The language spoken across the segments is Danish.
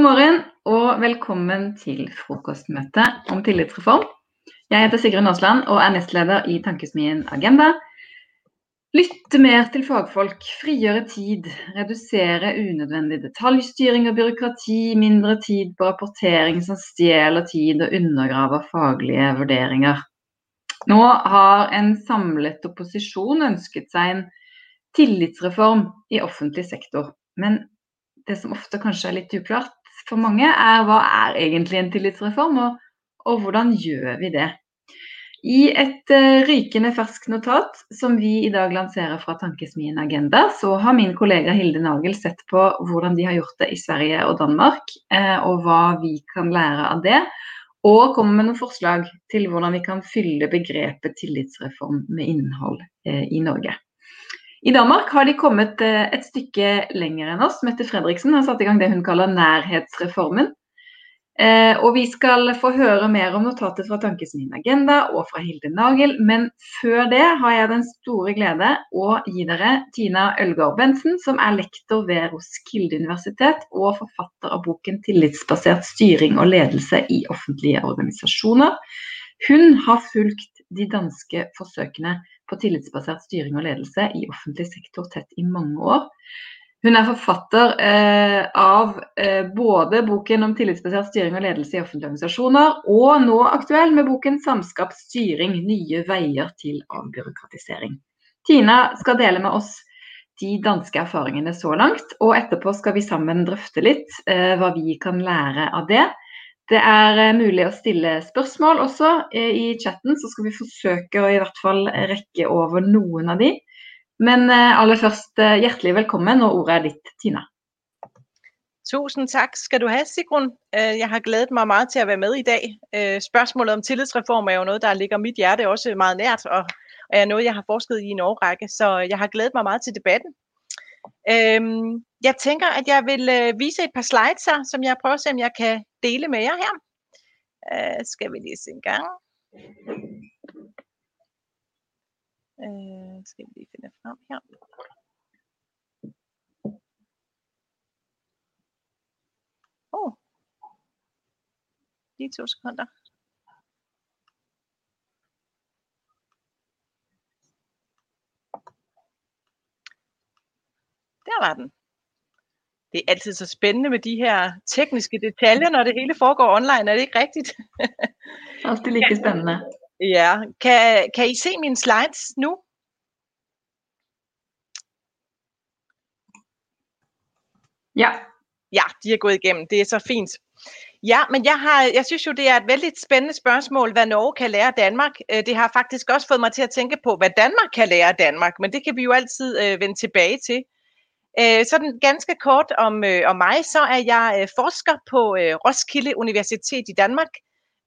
God morgen og velkommen til frokostmøte om tillitsreform. Jeg heter Sigrun Aasland og er nestleder i Tankesmien Agenda. Lytte mer til fagfolk, frigjøre tid, redusere unødvendig detaljstyring og byråkrati, mindre tid på rapportering som stjeler tid og undergraver faglige vurderinger. Nå har en samlet opposisjon ønsket seg en tillitsreform i offentlig sektor. Men det som ofte kanskje er litt uklart, for mange, er hva er egentlig en tillitsreform, og, og hvordan gjør vi det? I et uh, rykende ferskt notat som vi i dag lanserer fra Tankesmien Agenda, så har min kollega Hilde Nagel sett på hvordan de har gjort det i Sverige og Danmark, eh, og hva vi kan lære av det. Og kommer med noen forslag til hvordan vi kan fylle begrepet tillitsreform med innhold eh, i Norge. I Danmark har de kommet eh, et stykke lenger enn oss. Mette Fredriksen har satt i gang det hun kaller nærhetsreformen. Eh, og vi skal få høre mer om notatet fra Tankesmien Agenda og fra Hilde Nagel. Men før det har jeg den store glede å gi dere Tina Ølgaard Bensen, som er lektor ved Roskilde universitet og forfatter av boken 'Tillitsbasert styring og ledelse i offentlige organisasjoner'. Hun har fulgt de danske forsøkene på tillitsbasert styring og ledelse i offentlig sektor tett i mange år. Hun er forfatter eh, av eh, både boken om tillitsbasert styring og ledelse i offentlige organisasjoner, og nå aktuell med boken 'Samskapsstyring nye veier til avbyråkratisering'. Tina skal dele med oss de danske erfaringene så langt, og etterpå skal vi sammen drøfte litt eh, hva vi kan lære av det. Det er eh, mulig å stille spørsmål også eh, i chatten, så skal vi forsøke å i hvert fall rekke over noen av de. Men eh, aller først, hjertelig velkommen, og ordet er ditt, Tina. Tusind tak skal du have, Sigrun. Jeg har glædet mig meget til at være med i dag. Spørgsmålet om tillidsreform er jo noget, der ligger mit hjerte også meget nært, og er noget, jeg har forsket i en årrække, så jeg har glædet mig meget til debatten. Øhm, jeg tænker, at jeg vil øh, vise et par slides her, som jeg prøver at se, om jeg kan dele med jer her. Øh, skal vi lige se en gang. Øh, skal vi lige finde frem her. Åh. Oh. Lige to sekunder. Der var den. Det er altid så spændende med de her tekniske detaljer, når det hele foregår online. Er det ikke rigtigt? Altid lige spændende. Ja. Kan, kan I se mine slides nu? Ja. Ja, de er gået igennem. Det er så fint. Ja, men jeg, har, jeg synes jo, det er et vældig spændende spørgsmål, hvad Norge kan lære Danmark. Øh, det har faktisk også fået mig til at tænke på, hvad Danmark kan lære Danmark, men det kan vi jo altid øh, vende tilbage til. Øh, sådan ganske kort om, øh, om mig, så er jeg øh, forsker på øh, Roskilde Universitet i Danmark,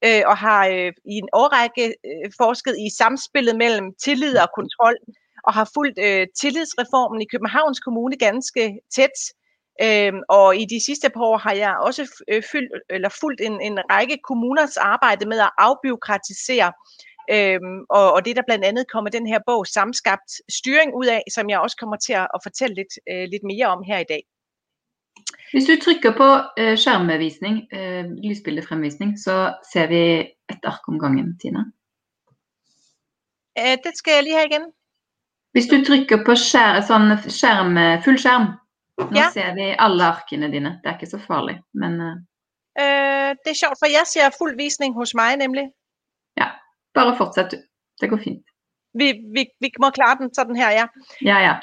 øh, og har øh, i en årrække øh, forsket i samspillet mellem tillid og kontrol, og har fulgt øh, tillidsreformen i Københavns Kommune ganske tæt. Øh, og i de sidste par år har jeg også øh, fyldt, eller fulgt en, en række kommuners arbejde med at afbiokratisere Øhm, og, og det er der blandt andet kommer den her bog Samskabt Styring ud af, som jeg også kommer til at, at fortælle lidt, øh, lidt mere om her i dag. Hvis du trykker på uh, skjermvisning, uh, lysbildefremvisning, så ser vi et ark om gangen, Tina. Uh, det skal jeg lige have igen. Hvis du trykker på skær, sånn skjerm, full skærm, nå ja. ser vi alle arkene dine. Det er ikke så farligt, men... Uh... Uh, det er sjovt, for jeg ser fuld visning hos mig nemlig. Ja, bare fortsæt du. Det går fint. Vi, vi, vi må klare den sådan her, ja. Ja, ja.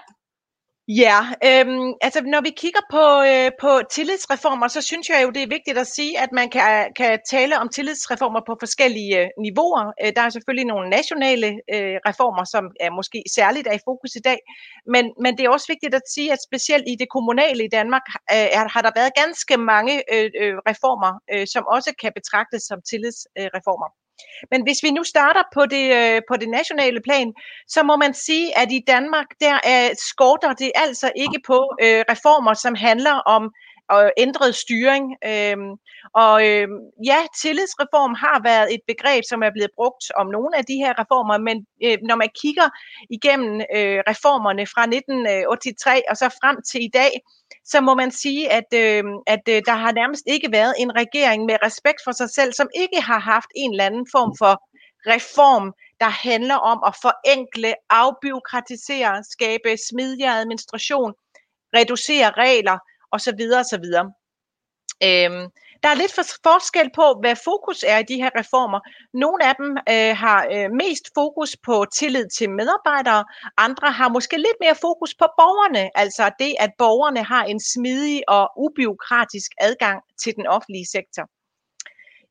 Ja, øhm, altså når vi kigger på, øh, på tillidsreformer, så synes jeg jo, det er vigtigt at sige, at man kan, kan tale om tillidsreformer på forskellige øh, niveauer. Øh, der er selvfølgelig nogle nationale øh, reformer, som er måske særligt er i fokus i dag, men, men det er også vigtigt at sige, at specielt i det kommunale i Danmark øh, har der været ganske mange øh, øh, reformer, øh, som også kan betragtes som tillidsreformer. Men hvis vi nu starter på det, øh, på det nationale plan, så må man sige, at i Danmark, der er, skorter det altså ikke på øh, reformer, som handler om og ændret styring. Øhm, og øhm, ja, tillidsreform har været et begreb, som er blevet brugt om nogle af de her reformer, men øh, når man kigger igennem øh, reformerne fra 1983 øh, og så frem til i dag, så må man sige, at, øh, at øh, der har nærmest ikke været en regering med respekt for sig selv, som ikke har haft en eller anden form for reform, der handler om at forenkle, afbyråkratisere, skabe smidigere administration, reducere regler og så videre og så videre. Øhm, der er lidt forskel på, hvad fokus er i de her reformer. Nogle af dem øh, har øh, mest fokus på tillid til medarbejdere, andre har måske lidt mere fokus på borgerne, altså det, at borgerne har en smidig og ubiokratisk adgang til den offentlige sektor.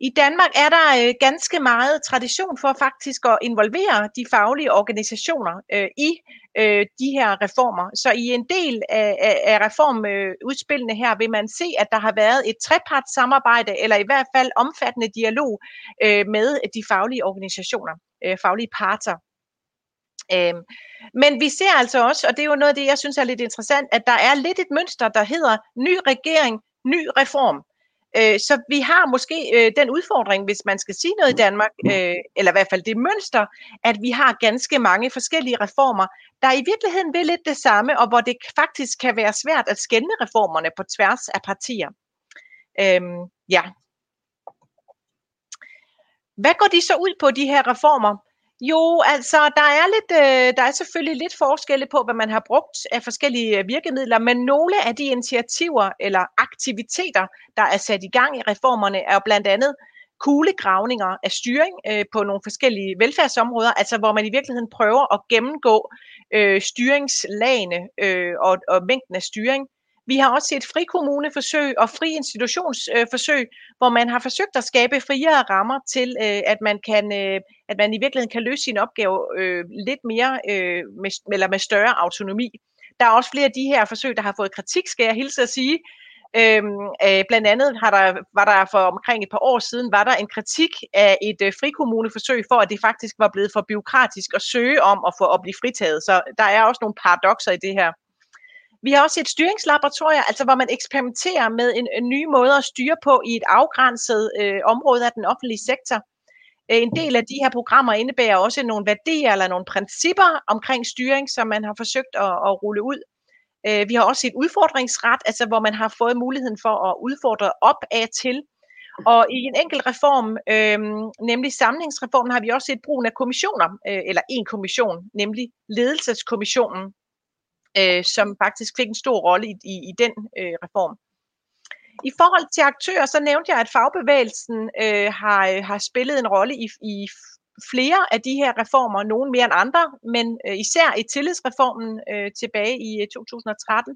I Danmark er der øh, ganske meget tradition for faktisk at involvere de faglige organisationer øh, i øh, de her reformer. Så i en del af, af, af reformudspillene her vil man se, at der har været et trepartssamarbejde, eller i hvert fald omfattende dialog øh, med de faglige organisationer, øh, faglige parter. Øhm, men vi ser altså også, og det er jo noget af det, jeg synes er lidt interessant, at der er lidt et mønster, der hedder ny regering, ny reform. Øh, så vi har måske øh, den udfordring, hvis man skal sige noget i Danmark, øh, eller i hvert fald det mønster, at vi har ganske mange forskellige reformer, der i virkeligheden vil lidt det samme, og hvor det faktisk kan være svært at skænde reformerne på tværs af partier. Øhm, ja. Hvad går de så ud på, de her reformer? Jo, altså der er lidt, øh, der er selvfølgelig lidt forskelle på, hvad man har brugt af forskellige øh, virkemidler, men nogle af de initiativer eller aktiviteter, der er sat i gang i reformerne, er jo blandt andet kuglegravninger af styring øh, på nogle forskellige velfærdsområder, altså hvor man i virkeligheden prøver at gennemgå øh, styringslagene øh, og, og mængden af styring. Vi har også set frikommuneforsøg og fri institutionsforsøg, hvor man har forsøgt at skabe friere rammer til, øh, at man kan, øh, at man i virkeligheden kan løse sin opgave øh, lidt mere med, eller med større autonomi. Der er også flere af de her forsøg, der har fået kritik, skal jeg hilse at sige. Øhm, øh, blandt andet har der, var der for omkring et par år siden, var der en kritik af et øh, frikommuneforsøg for, at det faktisk var blevet for byråkratisk at søge om at få at blive fritaget. Så der er også nogle paradoxer i det her. Vi har også et styringslaboratorium, altså hvor man eksperimenterer med en, en ny måde at styre på i et afgrænset øh, område af den offentlige sektor. Øh, en del af de her programmer indebærer også nogle værdier eller nogle principper omkring styring, som man har forsøgt at, at rulle ud. Øh, vi har også et udfordringsret, altså hvor man har fået muligheden for at udfordre op af til. Og i en enkelt reform, øh, nemlig samlingsreformen, har vi også set brugen af kommissioner, øh, eller en kommission, nemlig ledelseskommissionen, øh, som faktisk fik en stor rolle i, i, i den øh, reform. I forhold til aktører, så nævnte jeg, at fagbevægelsen øh, har, øh, har spillet en rolle i, i flere af de her reformer, nogle mere end andre, men øh, især i tillidsreformen øh, tilbage i øh, 2013.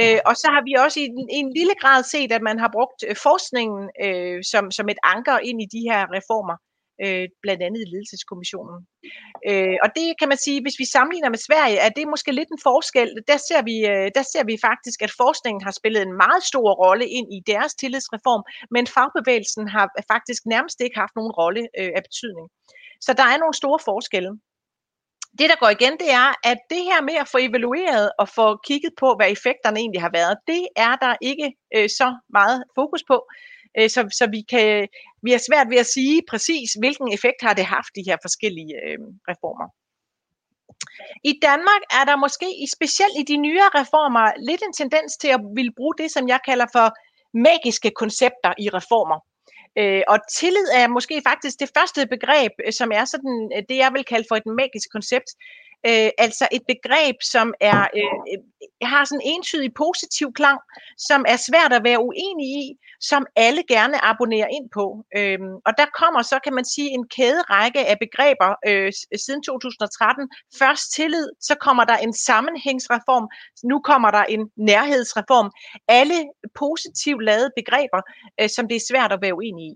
Øh, og så har vi også i en, en lille grad set, at man har brugt øh, forskningen øh, som, som et anker ind i de her reformer øh, blandt andet i ledelseskommissionen. Øh, og det kan man sige, hvis vi sammenligner med Sverige, er det måske lidt en forskel. Der ser vi, øh, der ser vi faktisk, at forskningen har spillet en meget stor rolle ind i deres tillidsreform, men fagbevægelsen har faktisk nærmest ikke haft nogen rolle øh, af betydning. Så der er nogle store forskelle. Det, der går igen, det er, at det her med at få evalueret og få kigget på, hvad effekterne egentlig har været, det er der ikke øh, så meget fokus på. Øh, så, så vi, kan, vi er svært ved at sige præcis, hvilken effekt har det haft, de her forskellige øh, reformer. I Danmark er der måske, specielt i de nyere reformer, lidt en tendens til at ville bruge det, som jeg kalder for magiske koncepter i reformer. Øh, og tillid er måske faktisk det første begreb, øh, som er sådan øh, det, jeg vil kalde for et magisk koncept øh, altså et begreb, som er øh, øh, har sådan en entydig positiv klang, som er svært at være uenig i, som alle gerne abonnerer ind på. Øhm, og der kommer så, kan man sige, en kæderække af begreber øh, siden 2013. Først tillid, så kommer der en sammenhængsreform, nu kommer der en nærhedsreform. Alle positivt lavede begreber, øh, som det er svært at være uenig i.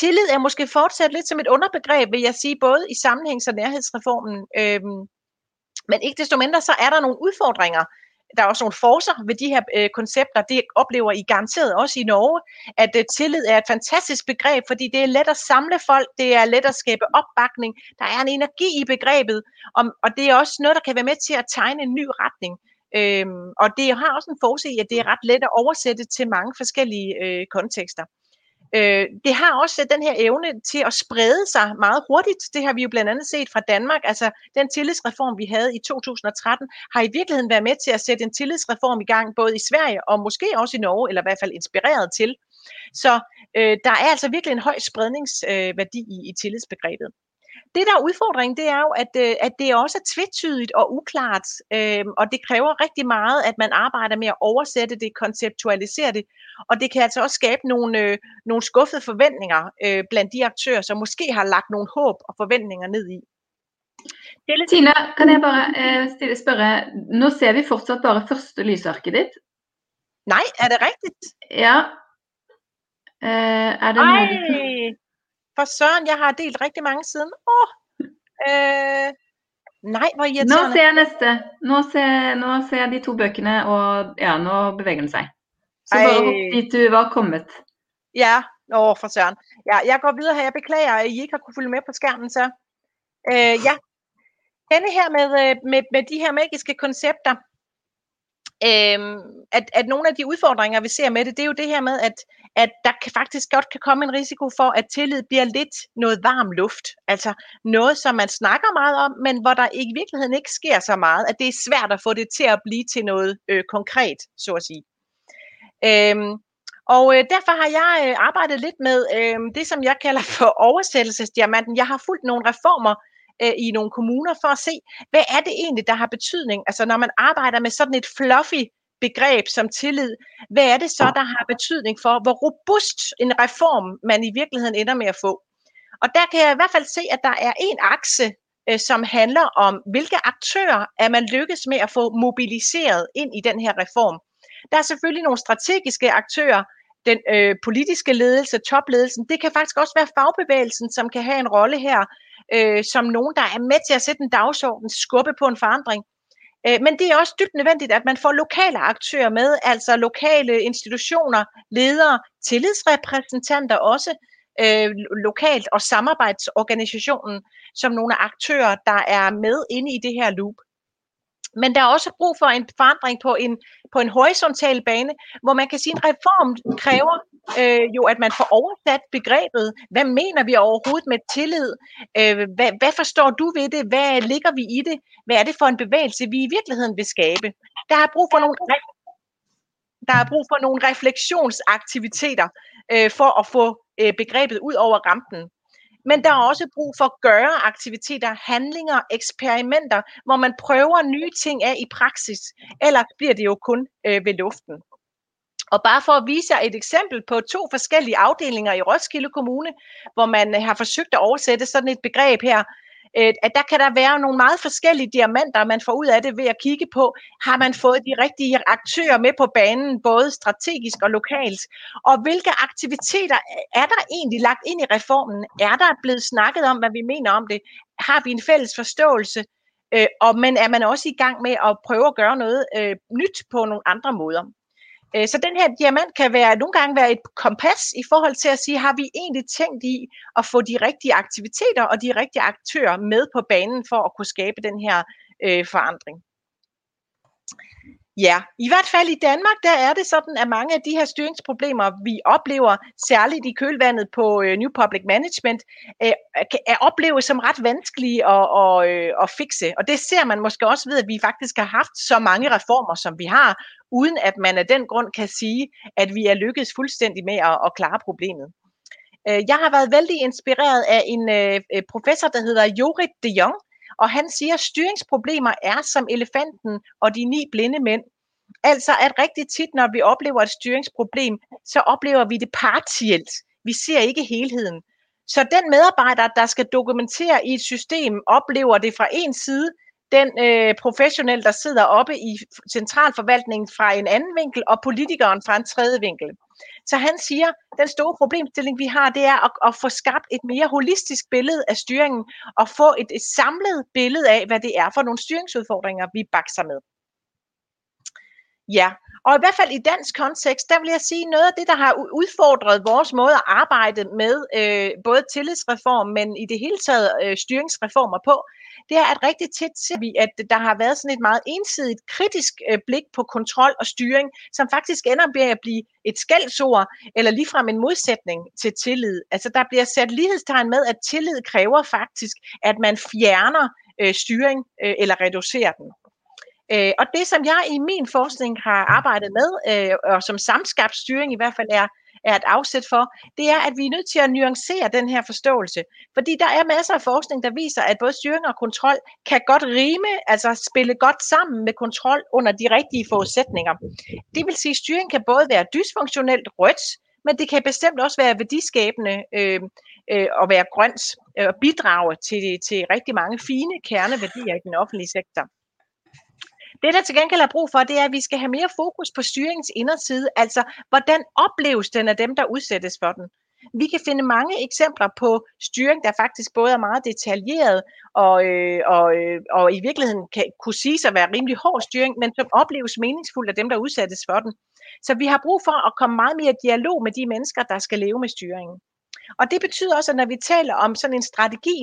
Tillid er måske fortsat lidt som et underbegreb, vil jeg sige, både i sammenhængs- og nærhedsreformen. Øhm, men ikke desto mindre, så er der nogle udfordringer. Der er også nogle forser ved de her øh, koncepter. Det oplever I garanteret også i Norge, at øh, tillid er et fantastisk begreb, fordi det er let at samle folk, det er let at skabe opbakning, der er en energi i begrebet, og, og det er også noget, der kan være med til at tegne en ny retning. Øhm, og det har også en forsig, at det er ret let at oversætte til mange forskellige øh, kontekster. Øh, det har også den her evne til at sprede sig meget hurtigt. Det har vi jo blandt andet set fra Danmark. Altså den tillidsreform, vi havde i 2013, har i virkeligheden været med til at sætte en tillidsreform i gang, både i Sverige og måske også i Norge, eller i hvert fald inspireret til. Så øh, der er altså virkelig en høj spredningsværdi øh, i, i tillidsbegrebet det, der er udfordringen, det er jo, at, øh, at det også er tvetydigt og uklart, øh, og det kræver rigtig meget, at man arbejder med at oversætte det, konceptualisere det, og det kan altså også skabe nogle, øh, nogle skuffede forventninger øh, blandt de aktører, som måske har lagt nogle håb og forventninger ned i. Tina, kan jeg bare eh, spørre, nå ser vi fortsatt bare første lysarket ditt. Nej, er det rigtigt? Ja. Eh, er det Ej, for søren, jeg har delt rigtig mange siden. Åh, øh, nej, hvor irriterende. Nå ser jeg næste. Nå ser, nå ser jeg de to bøkene, og ja, nå bevæger den sig. Så Ej. bare dit du var kommet. Ja, åh for søren. Ja, jeg går videre her. Jeg beklager, at I ikke har kunne følge med på skærmen, så. Øh, ja, denne her med, øh, med, med de her magiske koncepter, Øhm, at, at nogle af de udfordringer, vi ser med det, det er jo det her med, at, at der kan faktisk godt kan komme en risiko for, at tillid bliver lidt noget varm luft. Altså noget, som man snakker meget om, men hvor der i virkeligheden ikke sker så meget, at det er svært at få det til at blive til noget øh, konkret, så at sige. Øhm, og øh, derfor har jeg øh, arbejdet lidt med øh, det, som jeg kalder for oversættelsesdiamanten. Jeg har fulgt nogle reformer øh, i nogle kommuner for at se, hvad er det egentlig, der har betydning? Altså når man arbejder med sådan et fluffy begreb som tillid, hvad er det så, der har betydning for, hvor robust en reform man i virkeligheden ender med at få? Og der kan jeg i hvert fald se, at der er en akse, øh, som handler om, hvilke aktører er man lykkes med at få mobiliseret ind i den her reform. Der er selvfølgelig nogle strategiske aktører, den øh, politiske ledelse, topledelsen. Det kan faktisk også være fagbevægelsen, som kan have en rolle her, øh, som nogen, der er med til at sætte en dagsorden, skubbe på en forandring. Øh, men det er også dybt nødvendigt, at man får lokale aktører med, altså lokale institutioner, ledere, tillidsrepræsentanter også, øh, lokalt og samarbejdsorganisationen som nogle aktører, der er med inde i det her loop. Men der er også brug for en forandring på en, på en horisontal bane, hvor man kan sige, at en reform kræver øh, jo, at man får oversat begrebet. Hvad mener vi overhovedet med tillid? Øh, hvad, hvad forstår du ved det? Hvad ligger vi i det? Hvad er det for en bevægelse, vi i virkeligheden vil skabe? Der er brug for nogle, der er brug for nogle refleksionsaktiviteter øh, for at få øh, begrebet ud over rampen. Men der er også brug for at gøre aktiviteter, handlinger, eksperimenter, hvor man prøver nye ting af i praksis. Eller bliver det jo kun øh, ved luften. Og bare for at vise jer et eksempel på to forskellige afdelinger i Roskilde Kommune, hvor man øh, har forsøgt at oversætte sådan et begreb her, øh, at der kan der være nogle meget forskellige diamanter, man får ud af det ved at kigge på, har man fået de rigtige aktører med på banen, både strategisk og lokalt, og hvilke aktiviteter er der egentlig lagt ind i reformen? Er der blevet snakket om, hvad vi mener om det? Har vi en fælles forståelse? Øh, og men er man også i gang med at prøve at gøre noget øh, nyt på nogle andre måder? Øh, så den her diamant kan være, nogle gange være et kompas i forhold til at sige, har vi egentlig tænkt i at få de rigtige aktiviteter og de rigtige aktører med på banen for at kunne skabe den her øh, forandring. Ja, i hvert fald i Danmark, der er det sådan, at mange af de her styringsproblemer, vi oplever, særligt i kølvandet på øh, New Public Management, øh, er oplevet som ret vanskelige at, at, øh, at fikse. Og det ser man måske også ved, at vi faktisk har haft så mange reformer, som vi har, uden at man af den grund kan sige, at vi er lykkedes fuldstændig med at, at klare problemet. Øh, jeg har været vældig inspireret af en øh, øh professor, der hedder Jorit de Jong, og han siger, at styringsproblemer er som elefanten og de ni blinde mænd. Altså at rigtig tit, når vi oplever et styringsproblem, så oplever vi det partielt. Vi ser ikke helheden. Så den medarbejder, der skal dokumentere i et system, oplever det fra en side, den øh, professionel, der sidder oppe i centralforvaltningen fra en anden vinkel, og politikeren fra en tredje vinkel. Så han siger, at den store problemstilling, vi har, det er at, at få skabt et mere holistisk billede af styringen, og få et, et samlet billede af, hvad det er for nogle styringsudfordringer, vi bakser med. Ja, og i hvert fald i dansk kontekst, der vil jeg sige, noget af det, der har udfordret vores måde at arbejde med øh, både tillidsreform, men i det hele taget øh, styringsreformer på, det er, at rigtig tit ser vi, at der har været sådan et meget ensidigt kritisk øh, blik på kontrol og styring, som faktisk ender med at blive et skældsord, eller ligefrem en modsætning til tillid. Altså der bliver sat lighedstegn med, at tillid kræver faktisk, at man fjerner øh, styring øh, eller reducerer den. Øh, og det, som jeg i min forskning har arbejdet med, øh, og som samskabt styring i hvert fald er, er et afsæt for, det er, at vi er nødt til at nuancere den her forståelse. Fordi der er masser af forskning, der viser, at både styring og kontrol kan godt rime, altså spille godt sammen med kontrol under de rigtige forudsætninger. Det vil sige, at styring kan både være dysfunktionelt rødt, men det kan bestemt også være værdiskabende øh, øh, og være grønt øh, og bidrage til, til rigtig mange fine kerneværdier i den offentlige sektor. Det, der til gengæld er brug for, det er, at vi skal have mere fokus på styringens inderside, altså hvordan opleves den af dem, der udsættes for den. Vi kan finde mange eksempler på styring, der faktisk både er meget detaljeret og, øh, og, øh, og i virkeligheden kan, kunne sige at være rimelig hård styring, men som opleves meningsfuldt af dem, der udsættes for den. Så vi har brug for at komme meget mere i dialog med de mennesker, der skal leve med styringen. Og det betyder også, at når vi taler om sådan en strategi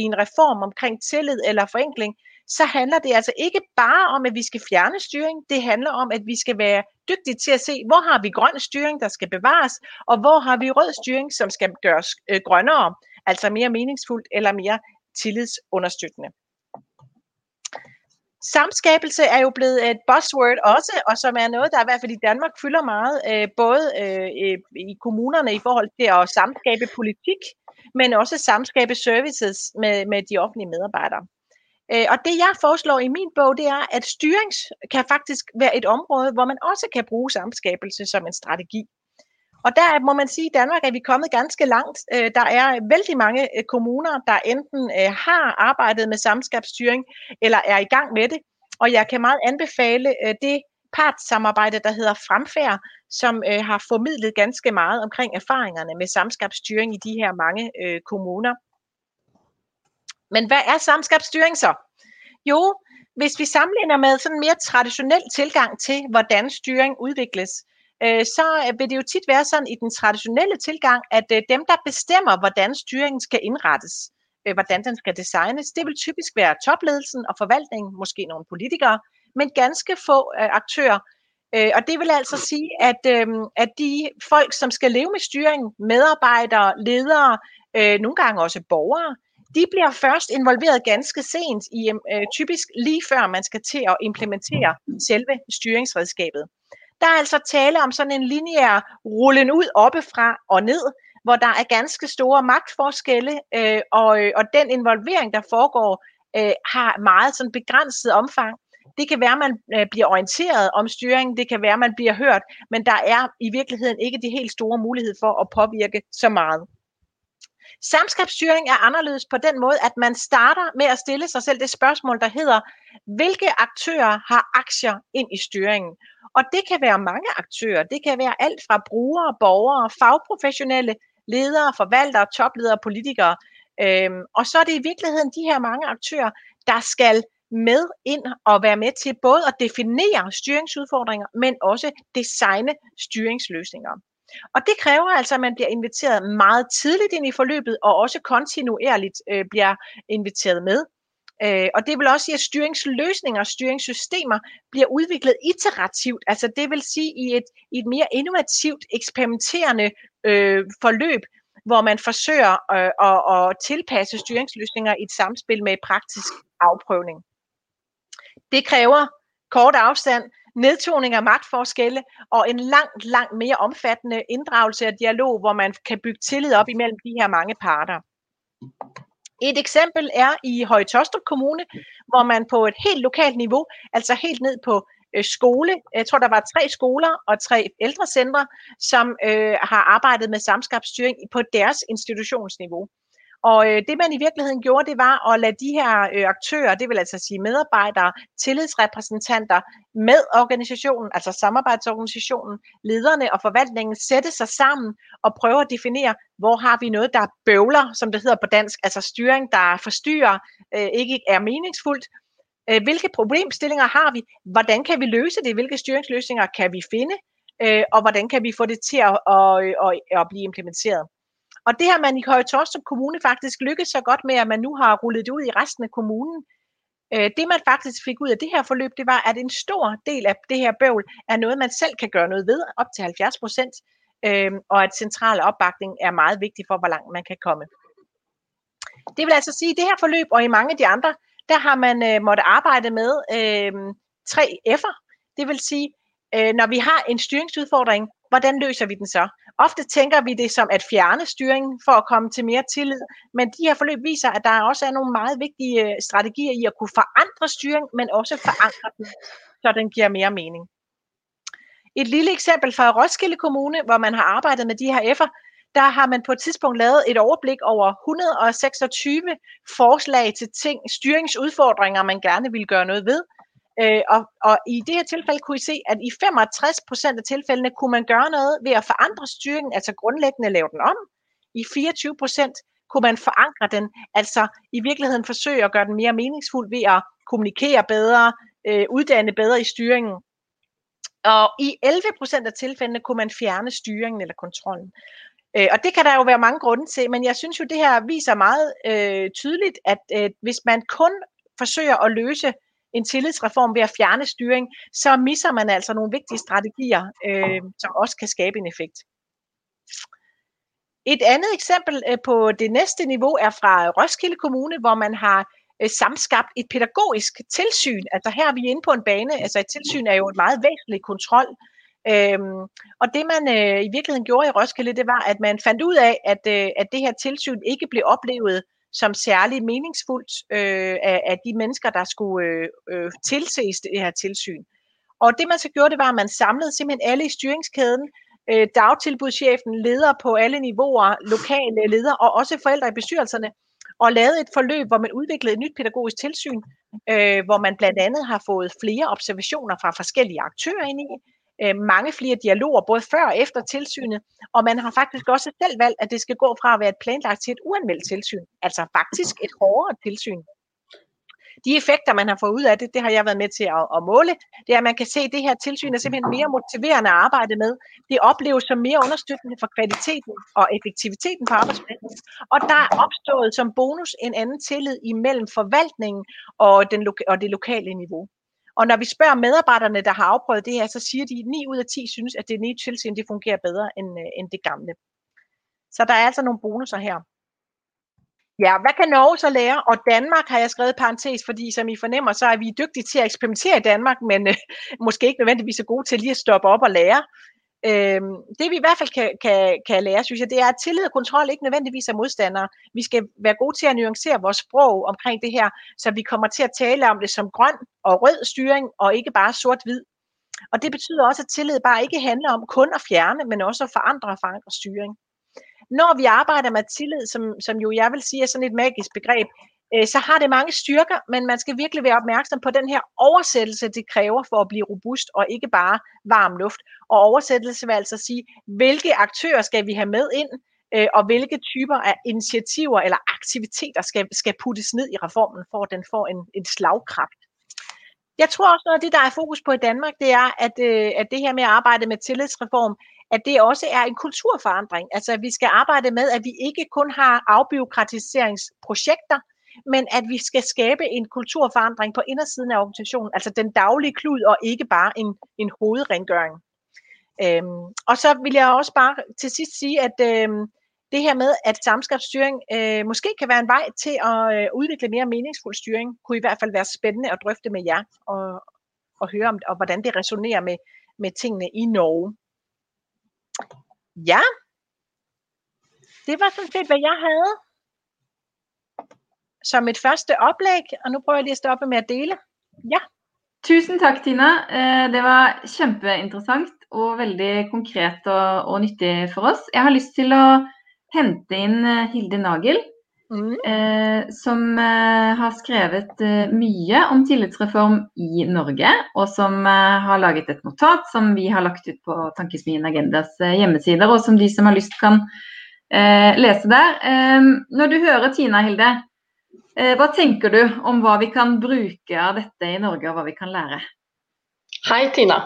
i en reform omkring tillid eller forenkling, så handler det altså ikke bare om, at vi skal fjerne styring. Det handler om, at vi skal være dygtige til at se, hvor har vi grøn styring, der skal bevares, og hvor har vi rød styring, som skal gøres øh, grønnere, altså mere meningsfuldt eller mere tillidsunderstøttende. Samskabelse er jo blevet et buzzword også, og som er noget, der i hvert fald i Danmark fylder meget, øh, både øh, i kommunerne i forhold til at samskabe politik, men også samskabe services med, med de offentlige medarbejdere. Øh, og det jeg foreslår i min bog, det er, at styring kan faktisk være et område, hvor man også kan bruge samskabelse som en strategi. Og der må man sige, at i Danmark er vi kommet ganske langt. Øh, der er vældig mange øh, kommuner, der enten øh, har arbejdet med samskabsstyring, eller er i gang med det. Og jeg kan meget anbefale det partssamarbejde, der hedder Fremfærd, som har formidlet ganske meget omkring erfaringerne med samskabsstyring i de her mange kommuner. Men hvad er samskabsstyring så? Jo, hvis vi sammenligner med sådan en mere traditionel tilgang til, hvordan styring udvikles, øh, så øh, vil det jo tit være sådan i den traditionelle tilgang, at øh, dem, der bestemmer, hvordan styringen skal indrettes, øh, hvordan den skal designes, det vil typisk være topledelsen og forvaltningen, måske nogle politikere, men ganske få øh, aktører. Øh, og det vil altså sige, at, at de folk, som skal leve med styring, medarbejdere, ledere, nogle gange også borgere, de bliver først involveret ganske sent, i øh, typisk lige før man skal til at implementere selve styringsredskabet. Der er altså tale om sådan en lineær rullen ud oppefra og ned, hvor der er ganske store magtforskelle, øh, og, øh, og den involvering, der foregår, øh, har meget sådan begrænset omfang. Det kan være, at man øh, bliver orienteret om styringen, det kan være, at man bliver hørt, men der er i virkeligheden ikke de helt store mulighed for at påvirke så meget. Samskabsstyring er anderledes på den måde, at man starter med at stille sig selv det spørgsmål, der hedder, hvilke aktører har aktier ind i styringen? Og det kan være mange aktører. Det kan være alt fra brugere, borgere, fagprofessionelle, ledere, forvaltere, topledere, politikere. Øhm, og så er det i virkeligheden de her mange aktører, der skal med ind og være med til både at definere styringsudfordringer, men også designe styringsløsninger. Og det kræver altså, at man bliver inviteret meget tidligt ind i forløbet, og også kontinuerligt øh, bliver inviteret med. Øh, og det vil også sige, at styringsløsninger og styringssystemer bliver udviklet iterativt, altså det vil sige i et, i et mere innovativt, eksperimenterende øh, forløb, hvor man forsøger øh, at, at tilpasse styringsløsninger i et samspil med praktisk afprøvning. Det kræver kort afstand, nedtoning af magtforskelle og en langt, langt mere omfattende inddragelse af dialog, hvor man kan bygge tillid op imellem de her mange parter. Et eksempel er i Høje Tostrup Kommune, hvor man på et helt lokalt niveau, altså helt ned på øh, skole, jeg tror der var tre skoler og tre ældrecentre, som øh, har arbejdet med samskabsstyring på deres institutionsniveau. Og øh, det man i virkeligheden gjorde, det var at lade de her øh, aktører, det vil altså sige medarbejdere, tillidsrepræsentanter med organisationen, altså samarbejdsorganisationen, lederne og forvaltningen, sætte sig sammen og prøve at definere, hvor har vi noget, der bøvler, som det hedder på dansk, altså styring, der forstyrrer, øh, ikke er meningsfuldt. Øh, hvilke problemstillinger har vi? Hvordan kan vi løse det? Hvilke styringsløsninger kan vi finde? Øh, og hvordan kan vi få det til at, at, at, at blive implementeret? Og det har man i Høje Torstrup Kommune faktisk lykkedes så godt med, at man nu har rullet det ud i resten af kommunen. Øh, det man faktisk fik ud af det her forløb, det var, at en stor del af det her bøvl er noget, man selv kan gøre noget ved, op til 70 procent, øh, og at central opbakning er meget vigtig for, hvor langt man kan komme. Det vil altså sige, at det her forløb og i mange af de andre, der har man øh, måtte arbejde med øh, tre F'er. Det vil sige, øh, når vi har en styringsudfordring, hvordan løser vi den så? Ofte tænker vi det som at fjerne styringen for at komme til mere tillid, men de her forløb viser, at der også er nogle meget vigtige øh, strategier i at kunne forandre styring, men også forankre den, så den giver mere mening. Et lille eksempel fra Roskilde Kommune, hvor man har arbejdet med de her F'er, der har man på et tidspunkt lavet et overblik over 126 forslag til ting, styringsudfordringer, man gerne vil gøre noget ved. Øh, og, og i det her tilfælde kunne I se, at i 65% af tilfældene kunne man gøre noget ved at forandre styringen, altså grundlæggende lave den om. I 24% kunne man forankre den, altså i virkeligheden forsøge at gøre den mere meningsfuld ved at kommunikere bedre, øh, uddanne bedre i styringen. Og i 11% af tilfældene kunne man fjerne styringen eller kontrollen. Øh, og det kan der jo være mange grunde til, men jeg synes jo, det her viser meget øh, tydeligt, at øh, hvis man kun forsøger at løse en tillidsreform ved at fjerne styring, så misser man altså nogle vigtige strategier, øh, som også kan skabe en effekt. Et andet eksempel øh, på det næste niveau er fra Roskilde Kommune, hvor man har øh, samskabt et pædagogisk tilsyn. Altså her er vi inde på en bane, altså et tilsyn er jo et meget væsentligt kontrol. Øhm, og det man øh, i virkeligheden gjorde i Roskilde, det var, at man fandt ud af, at, øh, at det her tilsyn ikke blev oplevet som særlig meningsfuldt øh, af, af de mennesker, der skulle øh, øh, tilses det her tilsyn. Og det man så gjorde, det var, at man samlede simpelthen alle i styringskæden, øh, dagtilbudschefen, ledere på alle niveauer, lokale ledere og også forældre i bestyrelserne, og lavede et forløb, hvor man udviklede et nyt pædagogisk tilsyn, øh, hvor man blandt andet har fået flere observationer fra forskellige aktører ind i, øh, mange flere dialoger, både før og efter tilsynet, og man har faktisk også selv valgt, at det skal gå fra at være et planlagt til et uanmeldt tilsyn, altså faktisk et hårdere tilsyn. De effekter, man har fået ud af det, det har jeg været med til at, at måle, det er, at man kan se, at det her tilsyn er simpelthen mere motiverende at arbejde med. Det opleves som mere understøttende for kvaliteten og effektiviteten på arbejdspladsen. Og der er opstået som bonus en anden tillid imellem forvaltningen og, den, og det lokale niveau. Og når vi spørger medarbejderne, der har afprøvet det her, så siger de, at 9 ud af 10 synes, at det nye tilsyn det fungerer bedre end, øh, end det gamle. Så der er altså nogle bonusser her. Ja, hvad kan Norge så lære? Og Danmark har jeg skrevet parentes, fordi som I fornemmer, så er vi dygtige til at eksperimentere i Danmark, men øh, måske ikke nødvendigvis så gode til lige at stoppe op og lære. Øh, det vi i hvert fald kan, kan, kan lære, synes jeg, det er, at tillid og kontrol ikke nødvendigvis er modstandere. Vi skal være gode til at nuancere vores sprog omkring det her, så vi kommer til at tale om det som grøn og rød styring, og ikke bare sort-hvid. Og det betyder også, at tillid bare ikke handler om kun at fjerne, men også at forandre og forandre styring. Når vi arbejder med tillid, som, som jo jeg vil sige er sådan et magisk begreb, øh, så har det mange styrker, men man skal virkelig være opmærksom på den her oversættelse, det kræver for at blive robust, og ikke bare varm luft. Og oversættelse vil altså sige, hvilke aktører skal vi have med ind, øh, og hvilke typer af initiativer eller aktiviteter skal, skal puttes ned i reformen, for at den får en, en slagkraft. Jeg tror også, noget af det, der er fokus på i Danmark, det er, at, øh, at det her med at arbejde med tillidsreform, at det også er en kulturforandring. Altså, at vi skal arbejde med, at vi ikke kun har afbiokratiseringsprojekter, men at vi skal skabe en kulturforandring på indersiden af organisationen, altså den daglige klud, og ikke bare en, en hovedrengøring. Øhm, og så vil jeg også bare til sidst sige, at øhm, det her med, at samskabsstyring øh, måske kan være en vej til at øh, udvikle mere meningsfuld styring, kunne i hvert fald være spændende at drøfte med jer, og, og høre om, og hvordan det resonerer med, med tingene i Norge. Ja, det var sådan set, hvad jeg havde som et første oplæg, og nu prøver jeg lige at stoppe med at dele. Ja. Tusen takk, Tina. Eh, det var kjempeinteressant og veldig konkret og, og nyttig for oss. Jeg har lyst til å hente inn eh, Hilde Nagel, mm. eh, som har skrevet mye om tillitsreform i Norge, og som har laget et notat som vi har lagt ut på Tankesmien Agendas hjemmesider, og som de som har lyst kan lese der. når du hører Tina, Hilde, hva tenker du om hva vi kan bruke av dette i Norge, og hva vi kan lære? Hei, Tina.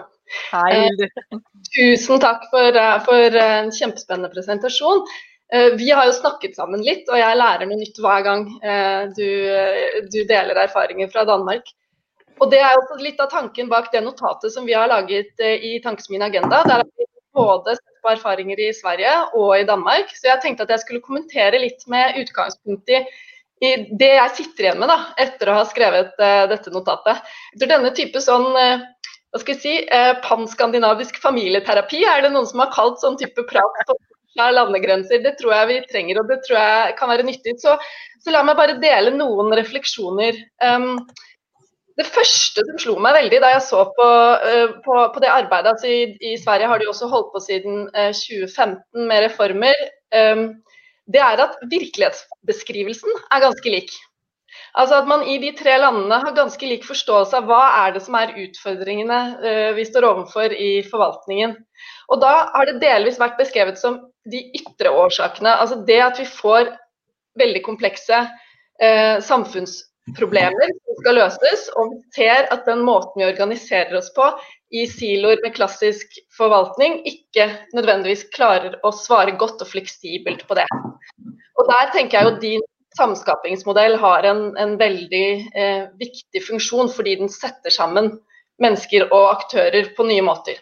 Hei. Eh, tusen takk for, eh, for, en kjempespennende presentasjon. Eh, vi har jo snakket sammen litt, og jeg lærer noe nytt hver gang eh, du, du deler erfaringer fra Danmark. Og Det er også litt av tanken bak det notatet som vi har laget eh, i Tankesmien Agenda. Der har vi både sett på erfaringer i Sverige og i Danmark. Så jeg tenkte at jeg skulle kommentere litt med utgangspunkt i det jeg sitter igjen med da, etter å ha skrevet uh, dette notatet. Etter denne type sånn uh, hva skal jeg si, uh, panskandinavisk familieterapi er det noen som har kalt sånn type prat på landegrenser. Det tror jeg vi trenger, og det tror jeg kan være nyttig. Så, så la meg bare dele noen refleksjoner. Um, det første som slo meg veldig da jeg så på, på, på det arbeidet altså i, i, Sverige har de også holdt på siden 2015 med reformer. Um, det er at virkelighetsbeskrivelsen er ganske lik. Altså at man i de tre landene har ganske lik forståelse av hva er det som er utfordringene eh, vi står overfor i forvaltningen. Og da har det delvis vært beskrevet som de ytre årsakene. Altså det at vi får veldig komplekse eh, problemer som skal løses, og vi ser at den måten vi organiserer oss på i siloer med klassisk forvaltning, ikke nødvendigvis klarer å svare godt og fleksibelt på det. Og der tenker jeg jo din samskapingsmodell har en, en veldig eh, viktig funksjon, fordi den setter sammen mennesker og aktører på nye måter.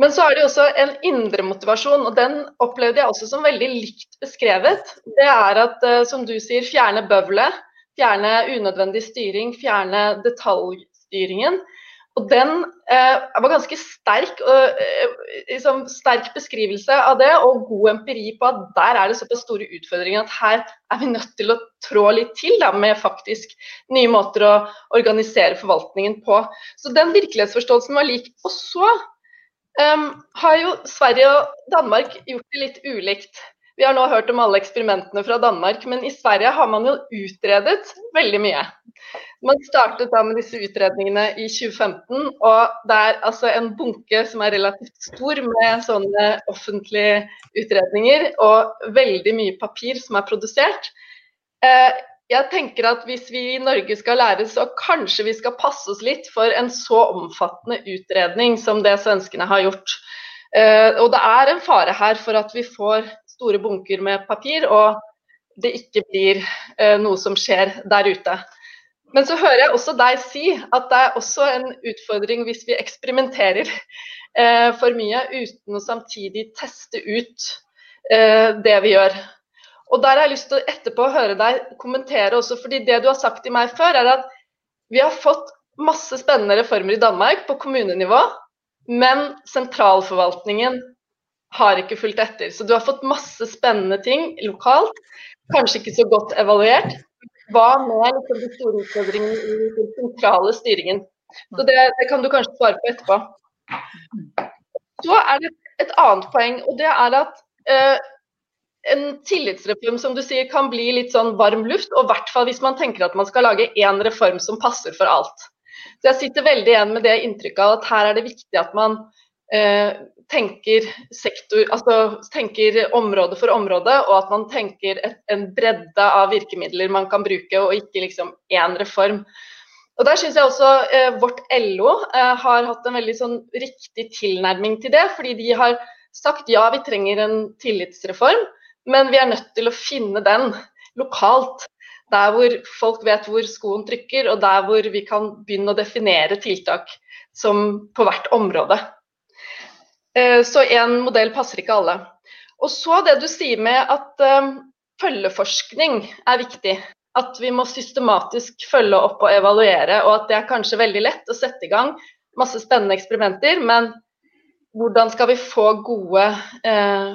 Men så er det også en indre motivasjon, og den opplevde jeg også som veldig likt beskrevet. Det er at, eh, som du sier, fjerne bøvlet, fjerne unødvendig styring, fjerne detaljstyringen. Og den eh, var ganske sterk, eh, liksom, sterk beskrivelse av det, og god empiri på at der er det såpass store utfordringer at her er vi nødt til å trå litt til da, med faktisk nye måter å organisere forvaltningen på. Så den virkelighetsforståelsen var lik. Og så um, har jo Sverige og Danmark gjort det litt ulikt. Vi har nå hørt om alle eksperimentene fra Danmark, men i Sverige har man jo utredet veldig mye. Man startet da med disse utredningene i 2015, og det er altså en bunke som er relativt stor med sånne offentlige utredninger, og veldig mye papir som er produsert. Eh, jeg tenker at hvis vi i Norge skal lære, så kanskje vi skal passe oss litt for en så omfattende utredning som det svenskene har gjort. Eh, og det er en fare her for at vi får store bunker med papir, og det ikke blir eh, noe som skjer der ute. Men så hører jeg også deg si at det er også en utfordring hvis vi eksperimenterer eh, for mye uten å samtidig teste ut eh, det vi gjør. Og der har jeg lyst til å etterpå høre deg kommentere også, fordi det du har sagt til meg før, er at vi har fått masse spennende reformer i Danmark på kommunenivå, men sentralforvaltningen har ikke fulgt etter. Så du har fått masse spennende ting lokalt, kanskje ikke så godt evaluert. Hva med liksom, de store utfordringene i den sentrale styringen? Så det, det, kan du kanskje svare på etterpå. Så er det et annet poeng, og det er at eh, en tillitsreform som du sier, kan bli litt sånn varm luft, og i hvert fall hvis man tenker at man skal lage én reform som passer for alt. Så Jeg sitter veldig igjen med det inntrykket at her er det viktig at man Eh, tenker sektor, altså tenker område for område, og at man tenker et, en bredde av virkemidler man kan bruke, og ikke liksom én reform. Og Der syns jeg også eh, vårt LO eh, har hatt en veldig sånn riktig tilnærming til det, fordi de har sagt ja, vi trenger en tillitsreform. Men vi er nødt til å finne den lokalt. Der hvor folk vet hvor skoen trykker, og der hvor vi kan begynne å definere tiltak som på hvert område. Eh, så én modell passer ikke alle. Og så det du sier med at eh, følgeforskning er viktig. At vi må systematisk følge opp og evaluere, og at det er kanskje veldig lett å sette i gang masse spennende eksperimenter, men hvordan skal vi få gode eh,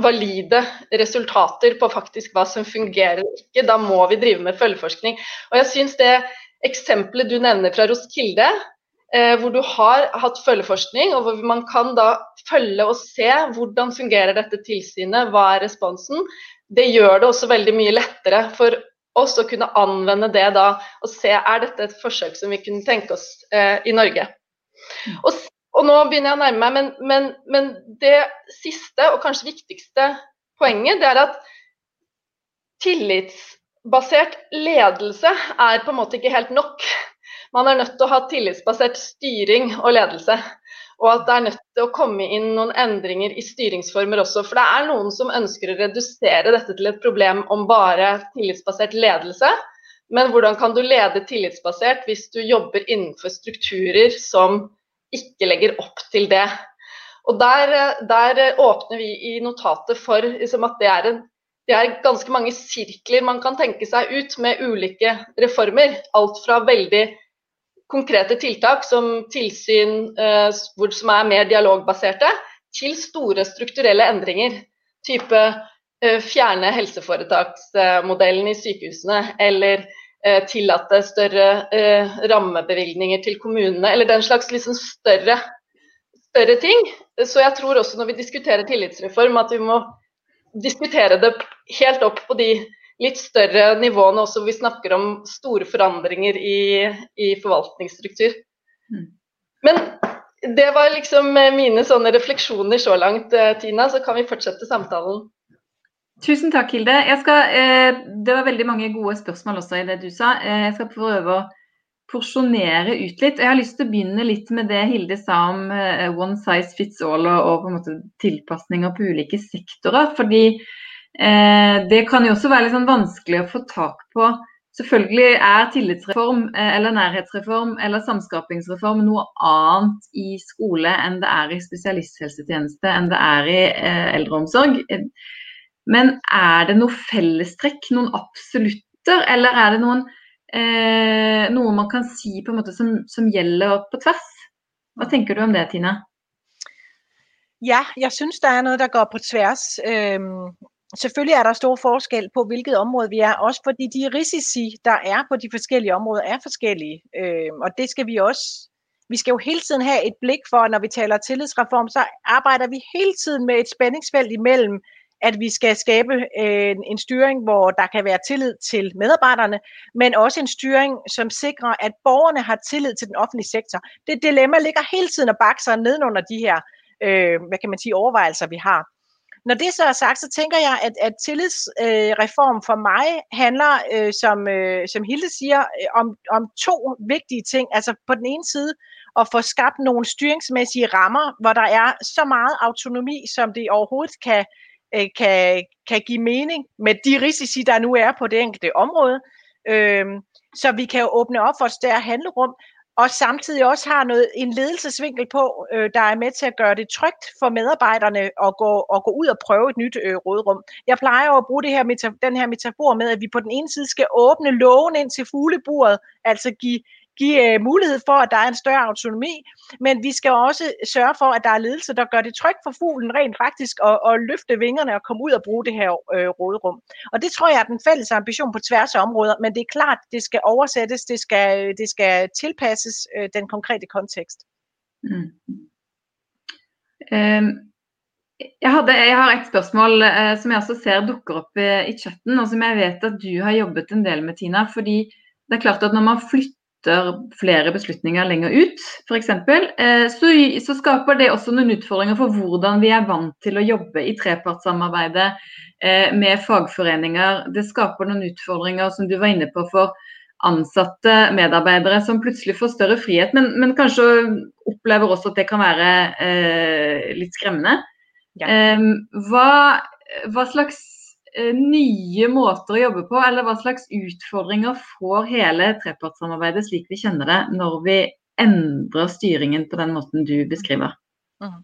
valide resultater på faktisk hva som fungerer og ikke. Da må vi drive med følgeforskning. Og jeg syns det eksempelet du nevner fra Roskilde, Eh, hvor du har hatt følgeforskning, og hvor man kan da følge og se hvordan fungerer dette tilsynet, hva er responsen, det gjør det også veldig mye lettere for oss å kunne anvende det da, og se er dette et forsøk som vi kunne tenke oss eh, i Norge. Og og nå begynner jeg å nærme meg, men, men, men, det siste og kanskje viktigste poenget, det er at tillitsbasert ledelse er på en måte ikke helt nok. Man er nødt til å ha tillitsbasert styring og ledelse. Og at det er nødt til å komme inn noen endringer i styringsformer også. For det er noen som ønsker å redusere dette til et problem om bare tillitsbasert ledelse. Men hvordan kan du lede tillitsbasert hvis du jobber innenfor strukturer som ikke legger opp til det? Og Der, der åpner vi i notatet for liksom, at det er, en, det er ganske mange sirkler man kan tenke seg ut med ulike reformer. Alt fra veldig konkrete tiltak som tilsyn eh, som er mer dialogbaserte, til store strukturelle endringer. Type eh, fjerne helseforetaksmodellen i sykehusene, eller eh, tillate større eh, rammebevilgninger til kommunene, eller den slags liksom større, større ting. Så jeg tror også når vi diskuterer tillitsreform, at vi må diskutere det helt opp på de litt større nivåene også, vi snakker om store forandringer i, i forvaltningsstruktur. Mm. Men det var liksom mine sånne refleksjoner så langt, eh, Tina. Så kan vi fortsette samtalen. Tusen takk, Hilde. Skal, eh, det var veldig mange gode spørsmål også i det du sa. Eh, jeg skal prøve å porsjonere ut litt. Jeg har lyst til å begynne litt med det Hilde sa om eh, one size fits all og, og på en måte tilpasninger på ulike sektorer. fordi Eh, Eh, det kan jo også være litt sånn vanskelig å få tak på. Selvfølgelig er tillitsreform eh, eller nærhetsreform eller samskapingsreform noe annet i skole enn det er i spesialisthelsetjeneste, enn det er i eh, eldreomsorg. Men er det noe fellestrekk, noen absolutter, eller er det noen, eh, noe man kan si på en måte som, som, gjelder på tvers? Hva tenker du om det, Tina? Ja, jeg syns det er noe som går på tvers. Øhm, Selvfølgelig er der stor forskel på hvilket område vi er, også fordi de risici, der er på de forskellige områder, er forskellige. Øh, og det skal vi også. Vi skal jo hele tiden have et blik for, når vi taler tillidsreform, så arbejder vi hele tiden med et spændingsfelt imellem, at vi skal skabe en, en styring, hvor der kan være tillid til medarbejderne, men også en styring, som sikrer, at borgerne har tillid til den offentlige sektor. Det dilemma ligger hele tiden og bakser nedenunder de her, øh, hvad kan man sige, overvejelser, vi har. Når det så er sagt, så tænker jeg, at, at tillidsreform øh, for mig handler, øh, som, øh, som Hilde siger, øh, om, om to vigtige ting. Altså på den ene side at få skabt nogle styringsmæssige rammer, hvor der er så meget autonomi, som det overhovedet kan, øh, kan, kan give mening med de risici, der nu er på det enkelte område. Øh, så vi kan jo åbne op for et større handlerum, og samtidig også har noget, en ledelsesvinkel på, øh, der er med til at gøre det trygt for medarbejderne at gå, at gå ud og prøve et nyt øh, rådrum. Jeg plejer at bruge det her den her metafor med, at vi på den ene side skal åbne lågen ind til fugleburet, altså give give øh, mulighed for, at der er en større autonomi, men vi skal også sørge for, at der er ledelse, der gør det trygt for fuglen rent faktisk at, at løfte vingerne og komme ud og bruge det her øh, råderum. Og det tror jeg er den fælles ambition på tværs af områder, men det er klart, det skal oversættes, det skal, det skal tilpasses øh, den konkrete kontekst. Mm. Um. Jeg, hadde, jeg, har et spørsmål eh, øh, som jeg også ser dukker opp i, øh, i chatten, og som jeg vet at du har jobbet en del med, Tina. fordi det er klart at Når man flytter flytter flere beslutninger lenger ut, f.eks., eh, så, så skaper det også noen utfordringer for hvordan vi er vant til å jobbe i trepartssamarbeidet eh, med fagforeninger. Det skaper noen utfordringer som du var inne på for ansatte medarbeidere som plutselig får større frihet, men, men kanskje opplever også at det kan være eh, litt skremmende. Ja. Eh, hva, hva slags Eh, nye måter å jobbe på, eller hva slags utfordringer får hele trepartssamarbeidet slik vi kjenner det, når vi endrer styringen på den måten du beskriver? Mm.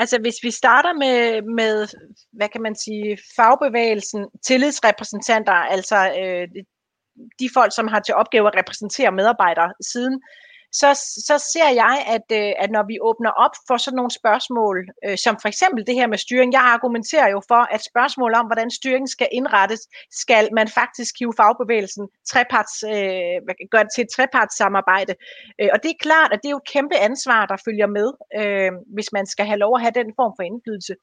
Altså hvis vi starter med, med, hvad kan man sige, fagbevægelsen, tillidsrepræsentanter, altså øh, de folk, som har til opgave at repræsentere medarbejdere siden så, så ser jeg, at, øh, at når vi åbner op for sådan nogle spørgsmål, øh, som for eksempel det her med styring, jeg argumenterer jo for, at spørgsmål om, hvordan styringen skal indrettes, skal man faktisk hive fagbevægelsen treparts, øh, gøre det til et trepartssamarbejde. Øh, og det er klart, at det er jo et kæmpe ansvar, der følger med, øh, hvis man skal have lov at have den form for indflydelse.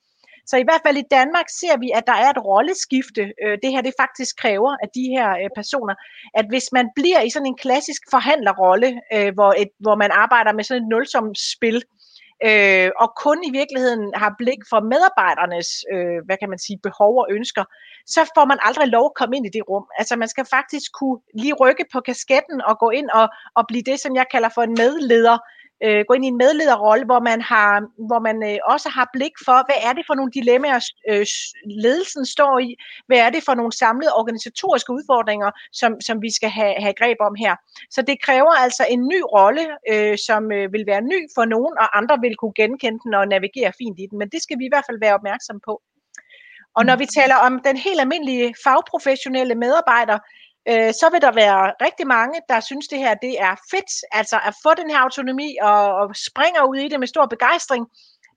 Så i hvert fald i Danmark ser vi, at der er et rolleskifte. Øh, det her det faktisk kræver af de her øh, personer, at hvis man bliver i sådan en klassisk forhandlerrolle, øh, hvor, et, hvor man arbejder med sådan et nulsomt spil, øh, og kun i virkeligheden har blik for medarbejdernes, øh, hvad kan man sige, behov og ønsker, så får man aldrig lov at komme ind i det rum. Altså man skal faktisk kunne lige rykke på kasketten og gå ind og, og blive det, som jeg kalder for en medleder, øh, gå ind i en medlederrolle, hvor man, har, hvor man øh, også har blik for, hvad er det for nogle dilemmaer, øh, ledelsen står i, hvad er det for nogle samlede organisatoriske udfordringer, som, som vi skal have, have greb om her. Så det kræver altså en ny rolle, øh, som øh, vil være ny for nogen, og andre vil kunne genkende den og navigere fint i den, men det skal vi i hvert fald være opmærksom på. Og når vi taler om den helt almindelige fagprofessionelle medarbejder, øh, så vil der være rigtig mange, der synes det her det er fedt, altså at få den her autonomi og, og springer ud i det med stor begejstring.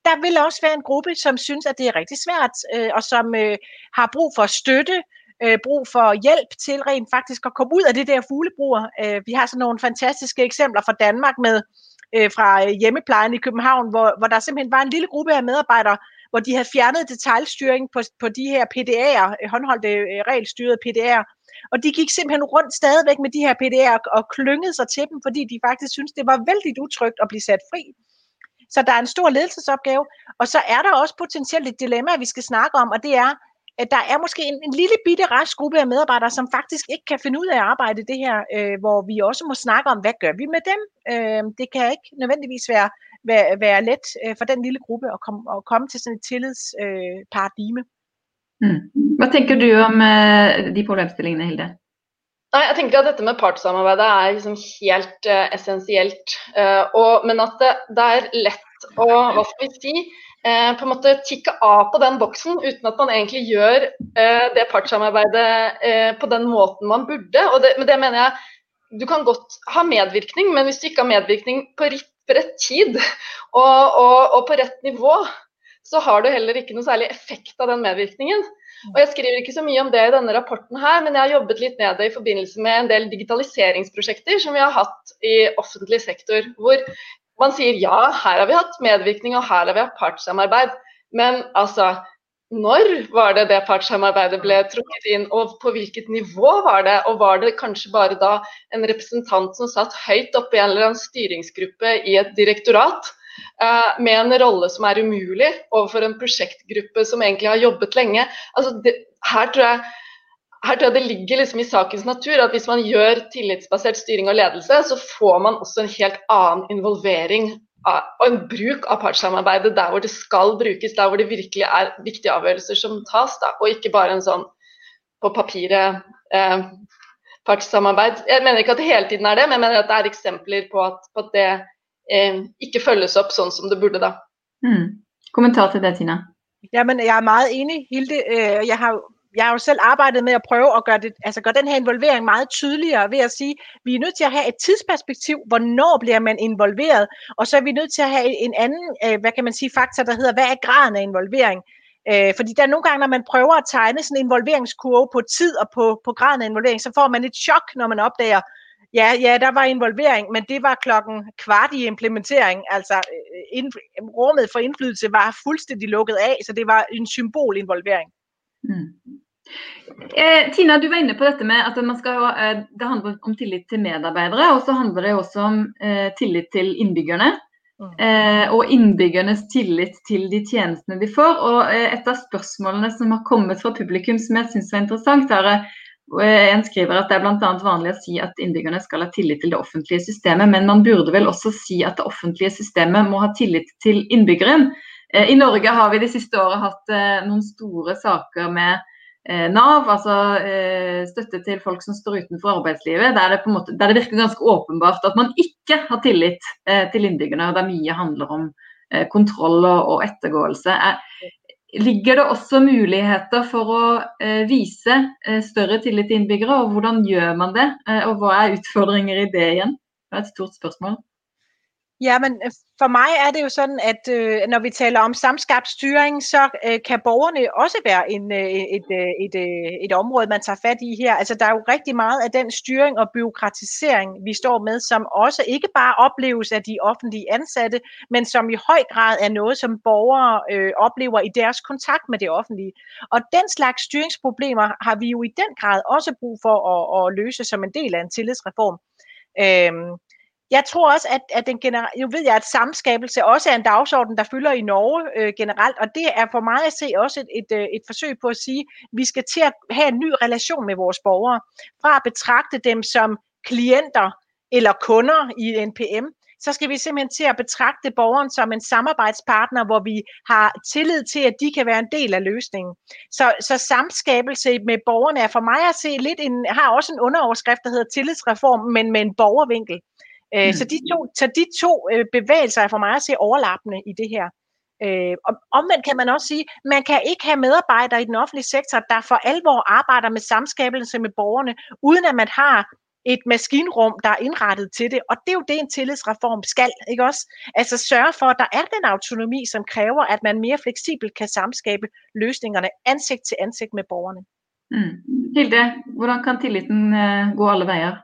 Der vil også være en gruppe, som synes, at det er rigtig svært, øh, og som øh, har brug for støtte, øh, brug for hjælp til rent faktisk at komme ud af det der fuglebruger. Øh, vi har sådan nogle fantastiske eksempler fra Danmark med øh, fra øh, hjemmeplejen i København, hvor, hvor der simpelthen var en lille gruppe af medarbejdere, hvor de havde fjernet detaljstyring på, på de her PDA'er, øh, håndholdte øh, regelstyrede PDA'er, og de gik simpelthen rundt stadigvæk med de her PDA'er og klyngede sig til dem, fordi de faktisk syntes, det var vældig utrygt at blive sat fri. Så der er en stor ledelsesopgave, og så er der også potentielt et dilemma, vi skal snakke om, og det er, at der er måske en, en lille bitte restgruppe af medarbejdere, som faktisk ikke kan finde ud af at arbejde det her, øh, hvor vi også må snakke om, hvad gør vi med dem? Øh, det kan ikke nødvendigvis være, være, være let øh, for den lille gruppe at komme, at komme til sådan et tillidsparadigme. Øh, mm. Hvad du om uh, de problemstillingene, Hilde? Nei, jeg tenker at dette med partssamarbeidet er liksom helt øh, uh, essensielt. Uh, øh, og, men at det, det er lett å hva skal vi si, uh, på en måte tikke av på den boksen uten at man egentlig gjør det partssamarbeidet på den måten man burde. Og det, men det mener jeg du kan godt ha medvirkning, men hvis du ikke har medvirkning på rett, på rett tid og, og, og på rett nivå, så har du heller ikke noe særlig effekt av den medvirkningen. Og Jeg skriver ikke så mye om det i denne rapporten, her, men jeg har jobbet litt med det i forbindelse med en del digitaliseringsprosjekter som vi har hatt i offentlig sektor. Hvor man sier ja, her har vi hatt medvirkning og her har vi hatt partssamarbeid. Men altså, når var det det partssamarbeidet ble trukket inn, og på hvilket nivå var det? Og var det kanskje bare da en representant som satt høyt oppe i en eller annen styringsgruppe i et direktorat, Eh, med en rolle som er umulig overfor en prosjektgruppe som egentlig har jobbet lenge. Altså, det, her, tror jeg, her tror jeg det ligger liksom i sakens natur at hvis man gjør tillitsbasert styring og ledelse, så får man også en helt annen involvering av, og en bruk av partssamarbeidet der hvor det skal brukes, der hvor det virkelig er viktige avgjørelser som tas, da, og ikke bare en sånn på papiret eh, partssamarbeid. Jeg mener ikke at det hele tiden er det, men jeg mener at det er eksempler på at, på at det ikke følges op sådan, som det burde da. Mm. Kommentar til det, Tina? Jamen, jeg er meget enig, Hilde. Øh, jeg har jeg har jo selv arbejdet med at prøve at gøre, det, altså gøre den her involvering meget tydeligere ved at sige, at vi er nødt til at have et tidsperspektiv, hvornår bliver man involveret, og så er vi nødt til at have en anden, øh, hvad kan man sige, faktor, der hedder, hvad er graden af involvering? Øh, fordi der er nogle gange, når man prøver at tegne sådan en involveringskurve på tid og på, på graden af involvering, så får man et chok, når man opdager, Ja, ja, der var involvering, men det var klokken kvart i implementering. Altså, øh, ind, rummet for indflydelse var fuldstændig lukket af, så det var en symbolinvolvering. Mm. Eh, Tina, du var inne på dette med at man skal, eh, det handler om tillit til medarbeidere, og så handler det også om eh, tillit til innbyggerne. Mm. Eh, og innbyggernes tillit til de tjenestene de får. Og eh, et av spørsmålene som har kommet fra publikum som jeg syns var interessant, er en skriver at det er bl.a. vanlig å si at innbyggerne skal ha tillit til det offentlige systemet, men man burde vel også si at det offentlige systemet må ha tillit til innbyggeren. Eh, I Norge har vi de siste året hatt eh, noen store saker med eh, Nav, altså eh, støtte til folk som står utenfor arbeidslivet, der det, på måte, der det virker ganske åpenbart at man ikke har tillit til innbyggerne, og der mye handler om kontroll og ettergåelse ligger det også muligheter for å eh, vise eh, større tillit til innbyggere, og hvordan gjør man det? Eh, og hva er utfordringer i det igjen? Det er et stort spørsmål. Ja, men øh, for mig er det jo sådan, at øh, når vi taler om samskabt styring, så øh, kan borgerne også være en, øh, et, øh, et, øh, et område, man tager fat i her. Altså, der er jo rigtig meget af den styring og byråkratisering, vi står med, som også ikke bare opleves af de offentlige ansatte, men som i høj grad er noget, som borgere øh, oplever i deres kontakt med det offentlige. Og den slags styringsproblemer har vi jo i den grad også brug for at, at løse som en del af en tillidsreform. Øhm, jeg tror også, at, at den generelt, nu ved jeg, at samskabelse også er en dagsorden, der fylder i Norge øh, generelt, og det er for mig at se også et, et, øh, et forsøg på at sige, at vi skal til at have en ny relation med vores borgere, fra at betragte dem som klienter eller kunder i NPM, så skal vi simpelthen til at betragte borgeren som en samarbejdspartner, hvor vi har tillid til, at de kan være en del af løsningen. Så, så samskabelse med borgerne er for mig at se lidt en, har også en underoverskrift, der hedder tillidsreform, men med en borgervinkel. Øh, mm. Så de to, så de to øh, bevægelser er for mig at se overlappende i det her. Øh, og omvendt kan man også sige, man kan ikke have medarbejdere i den offentlige sektor, der for alvor arbejder med samskabelse med borgerne, uden at man har et maskinrum, der er indrettet til det. Og det er jo det, en tillidsreform skal, ikke også? Altså sørge for, at der er den autonomi, som kræver, at man mere fleksibelt kan samskabe løsningerne ansigt til ansigt med borgerne. Mm. Hilde, hvordan kan tilliten uh, gå alle vejer?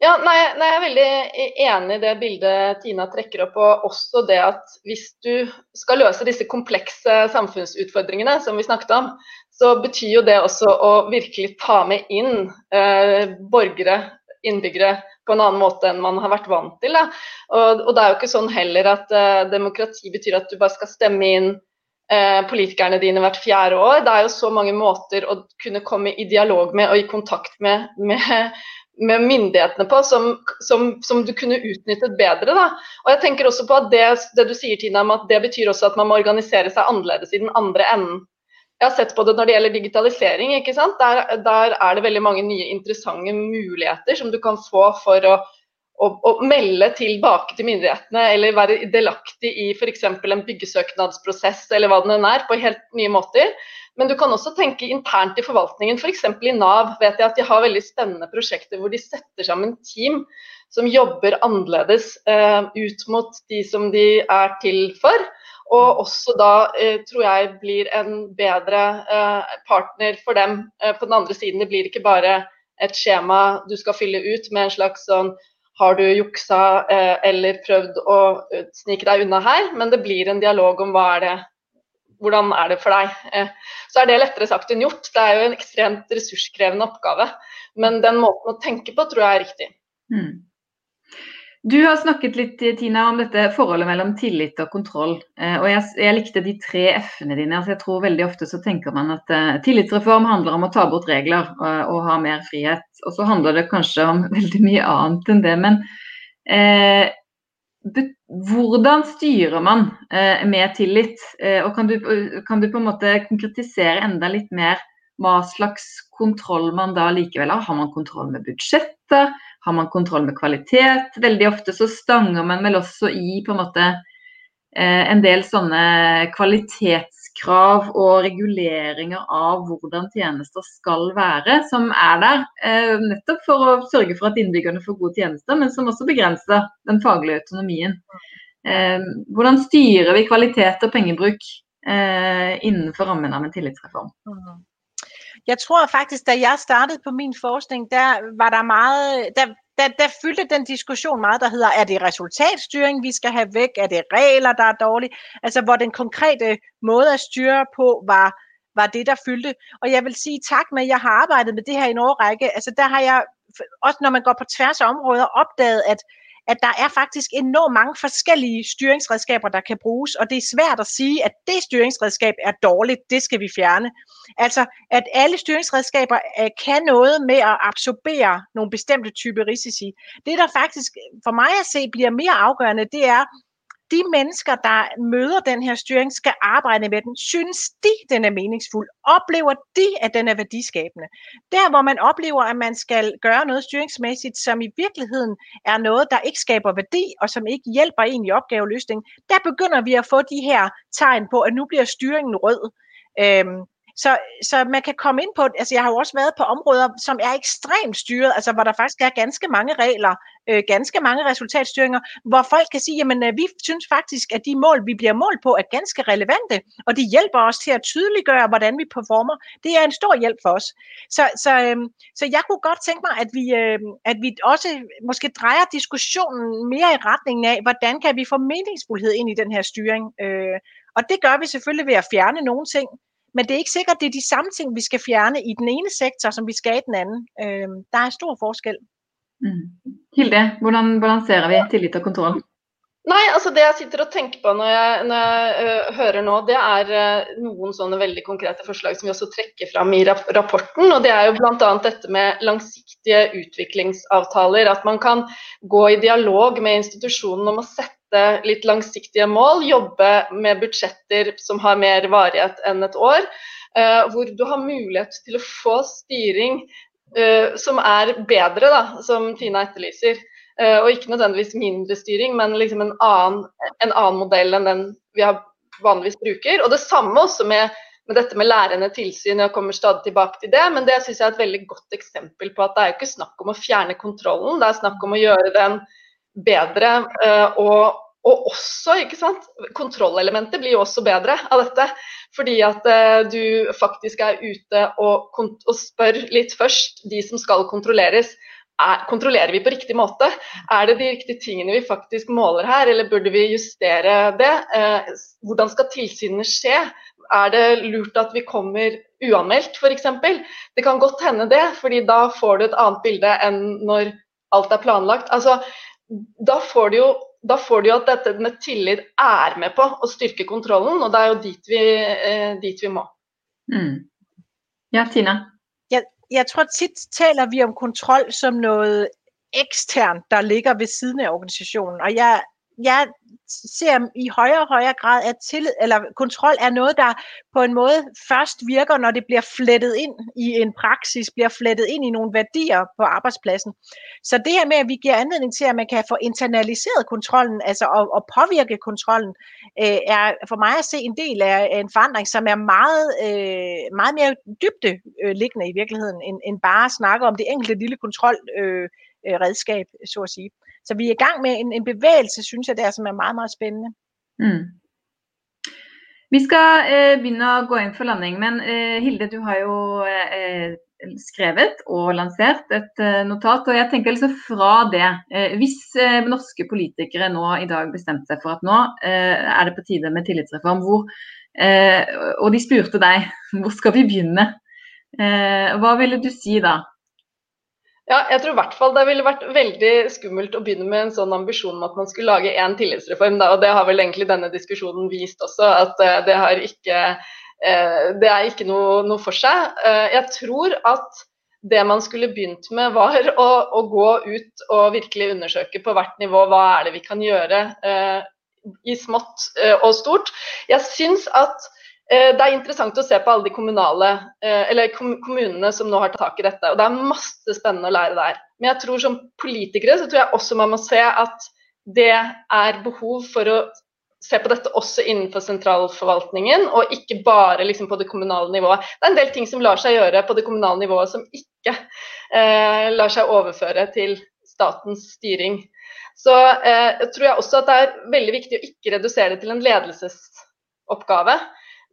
Ja, nei, nei, Jeg er veldig e, enig i det bildet Tina trekker opp. Og også det at hvis du skal løse disse komplekse samfunnsutfordringene som vi snakket om, så betyr jo det også å virkelig ta med inn eh, borgere, innbyggere, på en annen måte enn man har vært vant til. Og, og, det er jo ikke sånn heller at eh, demokrati betyr at du bare skal stemme inn eh, politikerne dine hvert fjerde år. Det er jo så mange måter å kunne komme i dialog med og i kontakt med, med med myndighetene på som, som, som, du kunne utnyttet bedre. Da. Og jeg tenker også på at det, det, du sier Tina, om at det betyr også at man må organisere seg annerledes i den andre enden. Jeg har sett på det når det gjelder digitalisering. ikke sant? Der, der er det veldig mange nye interessante muligheter som du kan få for å, å, å melde tilbake til myndighetene, eller være delaktig i f.eks. en byggesøknadsprosess eller hva den er, på helt nye måter. Men du kan også tenke internt i forvaltningen, f.eks. For i Nav vet jeg at de har veldig spennende prosjekter hvor de setter sammen team som jobber annerledes eh, øh, ut mot de som de er til for. Og også da eh, tror jeg blir en bedre eh, partner for dem på den andre siden. Det blir ikke bare et skjema du skal fylle ut med en slags sånn har du juksa eller prøvd å snike deg unna her? Men det blir en dialog om hva er det hvordan er det for deg? Eh, så er det lettere sagt enn gjort. Det er jo en ekstremt ressurskrevende oppgave. Men den måten å tenke på tror jeg er riktig. Mm. Du har snakket litt eh, Tina, om dette forholdet mellom tillit og kontroll. Eh, og jeg, jeg likte de tre F-ene dine. altså jeg tror veldig ofte så tenker man at uh, Tillitsreform handler om å ta bort regler og, og, ha mer frihet. Og så handler det kanskje om veldig mye annet enn det. Men uh, hvordan styrer man eh, med tillit? Eh, og kan du, kan du, på en måte konkretisere enda litt mer hva slags kontroll man da likevel har? Har man kontroll med budsjetter? Har man kontroll med kvalitet? Veldig ofte så stanger man vel også i på en måte eh, en del sånne kvalitets krav og reguleringer av hvordan tjenester skal være, som er der. Eh, nettopp for å sørge for at innbyggerne får gode tjenester, men som også begrenser den faglige autonomien. Eh, hvordan styrer vi kvalitet og pengebruk eh, innenfor rammen av en tillitsreform? Mm. Jeg tror faktisk, da jeg startede på min forskning, der var der meget, der, der, der fyldte den diskussion meget, der hedder, er det resultatstyring, vi skal have væk? Er det regler, der er dårlige? Altså, hvor den konkrete måde at styre på var, var det, der fyldte. Og jeg vil sige tak med, at jeg har arbejdet med det her i en årrække. Altså, der har jeg, også når man går på tværs af områder, opdaget, at at der er faktisk enormt mange forskellige styringsredskaber, der kan bruges, og det er svært at sige, at det styringsredskab er dårligt, det skal vi fjerne. Altså, at alle styringsredskaber øh, kan noget med at absorbere nogle bestemte typer risici. Det, der faktisk for mig at se bliver mere afgørende, det er, de mennesker, der møder den her styring, skal arbejde med den. Synes de, den er meningsfuld? Oplever de, at den er værdiskabende? Der, hvor man oplever, at man skal gøre noget styringsmæssigt, som i virkeligheden er noget, der ikke skaber værdi, og som ikke hjælper en i opgaveløsning, der begynder vi at få de her tegn på, at nu bliver styringen rød. Øhm, så, så man kan komme ind på, altså jeg har jo også været på områder, som er ekstremt styret, altså hvor der faktisk er ganske mange regler, øh, ganske mange resultatstyringer, hvor folk kan sige, jamen øh, vi synes faktisk, at de mål, vi bliver målt på, er ganske relevante, og de hjælper os til at tydeliggøre, hvordan vi performer. Det er en stor hjælp for os. Så, så, øh, så jeg kunne godt tænke mig, at vi, øh, at vi også måske drejer diskussionen mere i retningen af, hvordan kan vi få meningsfuldhed ind i den her styring. Øh, og det gør vi selvfølgelig ved at fjerne nogle ting, men det er ikke sikkert, at det er de samme ting, vi skal fjerne i den ene sektor, som vi skal i den anden. Øh, der er stor forskel. Mm. Hilde, hvordan balancerer vi tillit og kontroll? Nei, altså det jeg sitter og tenker på når jeg, når jeg uh, hører nå, det er uh, noen sånne veldig konkrete forslag som vi også trekker fram i rap rapporten. og Det er jo bl.a. dette med langsiktige utviklingsavtaler. At man kan gå i dialog med institusjonen om å sette litt langsiktige mål. Jobbe med budsjetter som har mer varighet enn et år. Uh, hvor du har mulighet til å få styring som er bedre, da, som Tina etterlyser. Eh, og ikke nødvendigvis mindre styring, men liksom en annen, en annen modell enn den vi vanligvis bruker. Og det samme også med, med dette med lærende tilsyn, jeg kommer stadig tilbake til det. Men det syns jeg er et veldig godt eksempel på at det er jo ikke snakk om å fjerne kontrollen, det er snakk om å gjøre den bedre. Eh, og, og også, ikke sant, kontrollelementet blir jo også bedre av dette. Fordi at uh, du faktisk er ute og, og spør litt først de som skal kontrolleres er, kontrollerer vi på riktig måte? Er det de riktige tingene vi faktisk måler her, eller burde vi justere det? Eh, hvordan skal tilsynene skje? Er det lurt at vi kommer uanmeldt, f.eks.? Det kan godt hende det, fordi da får du et annet bilde enn når alt er planlagt. Altså, da får du jo da får du jo at dette med tillit er med på å styrke kontrollen, og det er jo dit vi, eh, dit vi må. Mm. Ja, Tina? Jeg tror tit taler vi om kontrol som noget eksternt, der ligger ved siden af organisationen. Og jeg, jeg ser i højere og højere grad, at tillid, eller kontrol er noget, der på en måde først virker, når det bliver flettet ind i en praksis, bliver flettet ind i nogle værdier på arbejdspladsen. Så det her med, at vi giver anledning til, at man kan få internaliseret kontrollen, altså at, at påvirke kontrollen, øh, er for mig at se en del af en forandring, som er meget, øh, meget mere dybde øh, liggende i virkeligheden, end, end bare at snakke om det enkelte lille kontrolredskab, øh, øh så at sige. Så vi er i gang med en, en bevægelse, synes jeg, der, som er meget, meget spændende. Mm. Vi skal øh, eh, begynne å gå inn for landing, men eh, Hilde, du har jo eh, skrevet og lansert et eh, notat. og jeg tenker liksom altså Fra det, eh, hvis eh, norske politikere nå i dag bestemte seg for at nå er det på tide med tillitsreform, hvor, og de spurte deg hvor skal vi begynne, hva ville du si da? Ja, jeg tror i hvert fall det ville vært veldig skummelt å begynne med en sånn ambisjon om at man skulle lage én tillitsreform. Da, og det har vel egentlig denne diskusjonen vist også, at uh, det, ikke, uh, det er ikke noe, noe for seg. Uh, jeg tror at det man skulle begynt med, var å, å, gå ut og virkelig undersøke på hvert nivå hva er det vi kan gjøre i smått og stort. Jeg syns at Eh, det er interessant å se på alle de kommunale, eh, eller kommunene som nå har tatt tak i dette. og Det er masse spennende å lære der. Men jeg tror som politikere så tror jeg også man må se at det er behov for å se på dette også innenfor sentralforvaltningen, og ikke bare liksom på det kommunale nivået. Det er en del ting som lar seg gjøre på det kommunale nivået som ikke eh, lar seg overføre til statens styring. Så eh, jeg tror jeg også at det er veldig viktig å ikke redusere det til en ledelsesoppgave.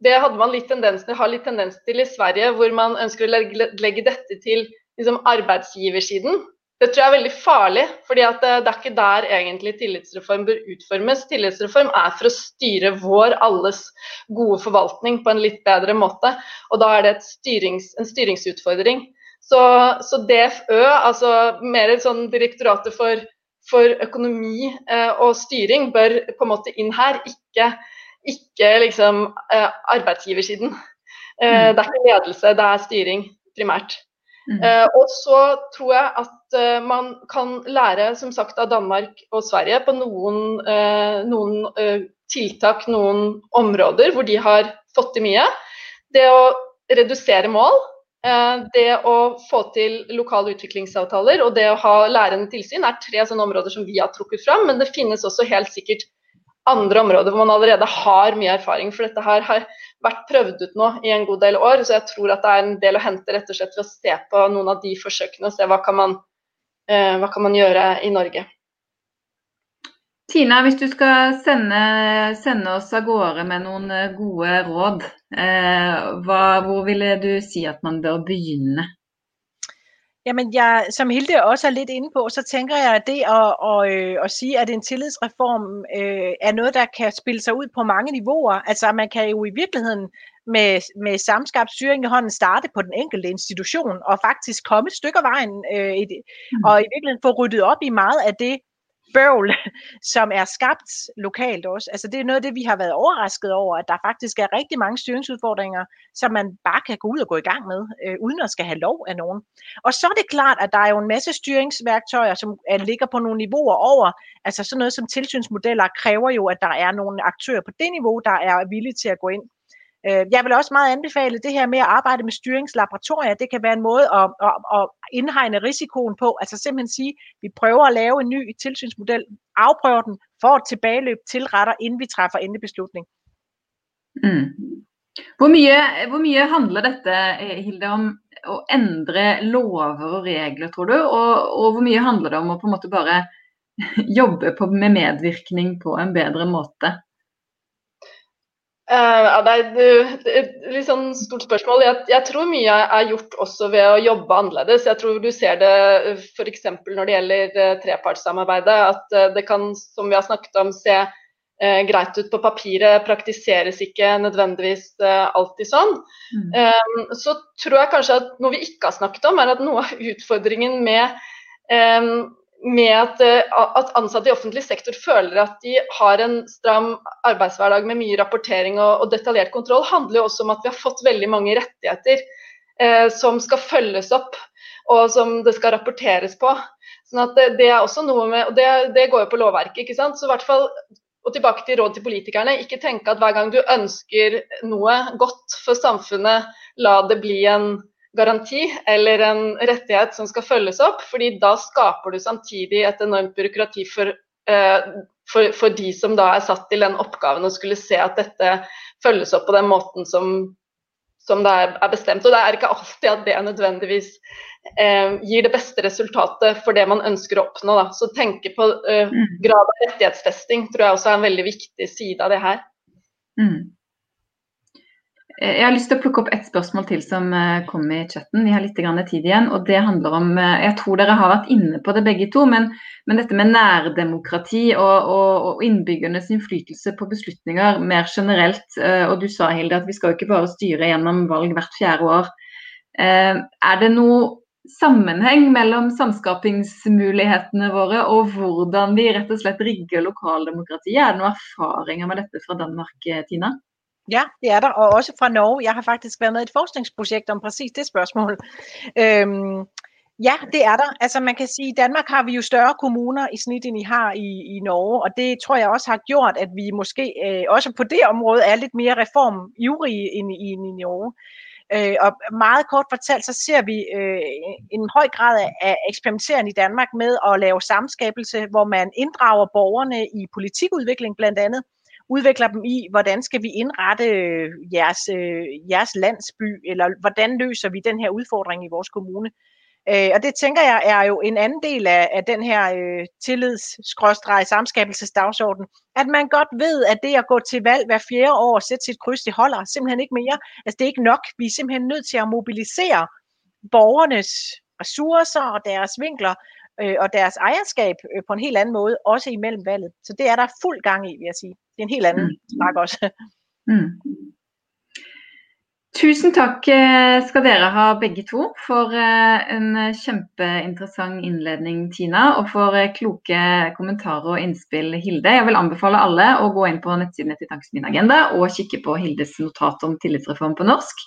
Det hadde man litt tendens har litt tendens til i Sverige, hvor man ønsker å legge, legge dette til liksom, arbeidsgiversiden. Det tror jeg er veldig farlig, for det, eh, det, er ikke der egentlig tillitsreform bør utformes. Tillitsreform er for å styre vår alles gode forvaltning på en litt bedre måte. Og da er det styrings, en styringsutfordring. Så, så, DFØ, altså mer et sånn direktoratet for, for økonomi eh, og styring, bør på en måte inn her. Ikke ikke liksom eh, arbeidsgiversiden. Eh, mm. Det er ikke ledelse, det er styring primært. Mm. Eh, og så tror jeg at man kan lære som sagt av Danmark og Sverige på noen, noen tiltak, noen områder hvor de har fått til mye. Det å redusere mål, det å få til lokale utviklingsavtaler og det å ha lærende tilsyn er tre sånne områder som vi har trukket fram. Men det finnes også helt sikkert andre områder hvor man allerede har mye erfaring. For dette her har vært prøvd ut nå i en god del år, så jeg tror at det er en del å hente rett og slett ved å se på noen av de forsøkene og se hva kan man, eh, hva kan man gjøre i Norge. Tina, hvis du skal sende, sende oss av gårde med noen eh, gode råd, eh, hva, hvor ville du si at man bør begynne? Jamen, jeg, som Hilde også er lidt inde på, så tænker jeg, at det at, at, øh, at sige, at en tillidsreform øh, er noget, der kan spille sig ud på mange niveauer. Altså, man kan jo i virkeligheden med, med samskabt styring i hånden starte på den enkelte institution og faktisk komme et stykke af vejen øh, et, mm. og i virkeligheden få ryddet op i meget af det bøvl, som er skabt lokalt også. Altså det er noget af det, vi har været overrasket over, at der faktisk er rigtig mange styringsudfordringer, som man bare kan gå ud og gå i gang med, øh, uden at skal have lov af nogen. Og så er det klart, at der er jo en masse styringsværktøjer, som er, ligger på nogle niveauer over. Altså sådan noget som tilsynsmodeller kræver jo, at der er nogle aktører på det niveau, der er villige til at gå ind Øh, jeg vil også meget anbefale det her med at arbejde med styringslaboratorier. Det kan være en måde at, at, at indhegne risikoen på. Altså simpelthen sige, at vi prøver at lave en ny tilsynsmodel, afprøver den, får et tilbageløb, tilretter, inden vi træffer endelig beslutning. Mm. Hvor, mye, hvor mye handler dette Hilde, om å endre lover og regler, tror du? Og, og hvor mye handler det om å på en måte bare jobbe på, med medvirkning på en bedre måte? Uh, ja, det er et litt sånn stort spørsmål. Jeg, jeg, tror mye er gjort også ved å jobbe annerledes. Jeg tror du ser det eh, f.eks. når det gjelder uh, trepartssamarbeidet. At uh, det kan, som vi har snakket om, se uh, greit ut på papiret, praktiseres ikke nødvendigvis alltid sånn. Mm. Så tror jeg kanskje at noe vi ikke har snakket om, er at noe av utfordringen med um, med at, eh, at, ansatte i offentlig sektor føler at de har en stram arbeidshverdag med mye rapportering og, og, detaljert kontroll, handler jo også om at vi har fått veldig mange rettigheter eh, som skal følges opp og som det skal rapporteres på. Sånn at det, det er også noe med, og det, det, går jo på lovverket. ikke sant? Så i hvert fall, og tilbake til råd til politikerne, ikke tenke at hver gang du ønsker noe godt for samfunnet, la det bli en garanti eller en rettighet som skal følges opp. fordi da skaper du samtidig et enormt byråkrati for, eh, for, for, de som da er satt til den oppgaven og skulle se at dette følges opp på den måten som, som det er, bestemt. Og det er ikke alltid at det nødvendigvis eh, gir det beste resultatet for det man ønsker å oppnå. Da. Så tenke på eh, mm. grad av rettighetsfesting tror jeg også er en veldig viktig side av det her. Mm. Eh, jeg har lyst til å plukke opp et spørsmål til som eh, kom i chatten. Vi har litt tid igjen. og det handler om, eh, Jeg tror dere har vært inne på det begge to, men, men dette med nærdemokrati og, og, og, innbyggernes innflytelse på beslutninger mer generelt. Og du sa Hilde, at vi skal jo ikke bare styre gjennom valg hvert fjerde år. Er det noe sammenheng mellom samskapingsmulighetene våre og hvordan vi rett og slett rigger lokaldemokratiet? Er det noen erfaringer med dette fra Danmark, Tina? Ja, det er der, og også fra Norge. Jeg har faktisk været med i et forskningsprojekt om præcis det spørgsmål. Øhm, ja, det er der. Altså man kan sige, i Danmark har vi jo større kommuner i snit, end I har i, i Norge, og det tror jeg også har gjort, at vi måske øh, også på det område er lidt mere reformivrige end, end i Norge. Øh, og meget kort fortalt, så ser vi øh, en høj grad af eksperimenteren i Danmark med at lave samskabelse, hvor man inddrager borgerne i politikudvikling blandt andet, udvikler dem i, hvordan skal vi indrette øh, jeres, øh, jeres landsby, eller hvordan løser vi den her udfordring i vores kommune. Øh, og det tænker jeg er jo en anden del af, af den her øh, tillids samskabelsesdagsorden, at man godt ved, at det at gå til valg hver fjerde år og sætte sit kryds, det holder simpelthen ikke mere. Altså det er ikke nok. Vi er simpelthen nødt til at mobilisere borgernes ressourcer og deres vinkler øh, og deres ejerskab øh, på en helt anden måde, også imellem valget. Så det er der fuld gang i, vil jeg sige. Det er en helt anden mm. snak også. Mm. Tusen takk eh, skal dere ha begge to for eh, en kjempeinteressant innledning, Tina, og for eh, kloke kommentarer og innspill, Hilde. Jeg vil anbefale alle å gå inn på nettsidene til Tankesmien Agenda og kikke på Hildes notat om tillitsreform på norsk.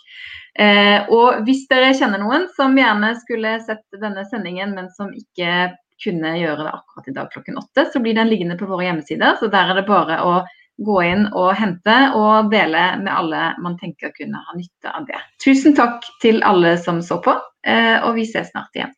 Eh, og hvis dere kjenner noen som gjerne skulle sett denne sendingen, men som ikke kunne gjøre det akkurat i dag klokken åtte, så blir den liggende på våre hjemmesider. Så der er det bare å gå inn og hente og dele med alle man tenker kunne ha nytte av det. Tusen takk til alle som så på, eh, og vi ses snart igjen.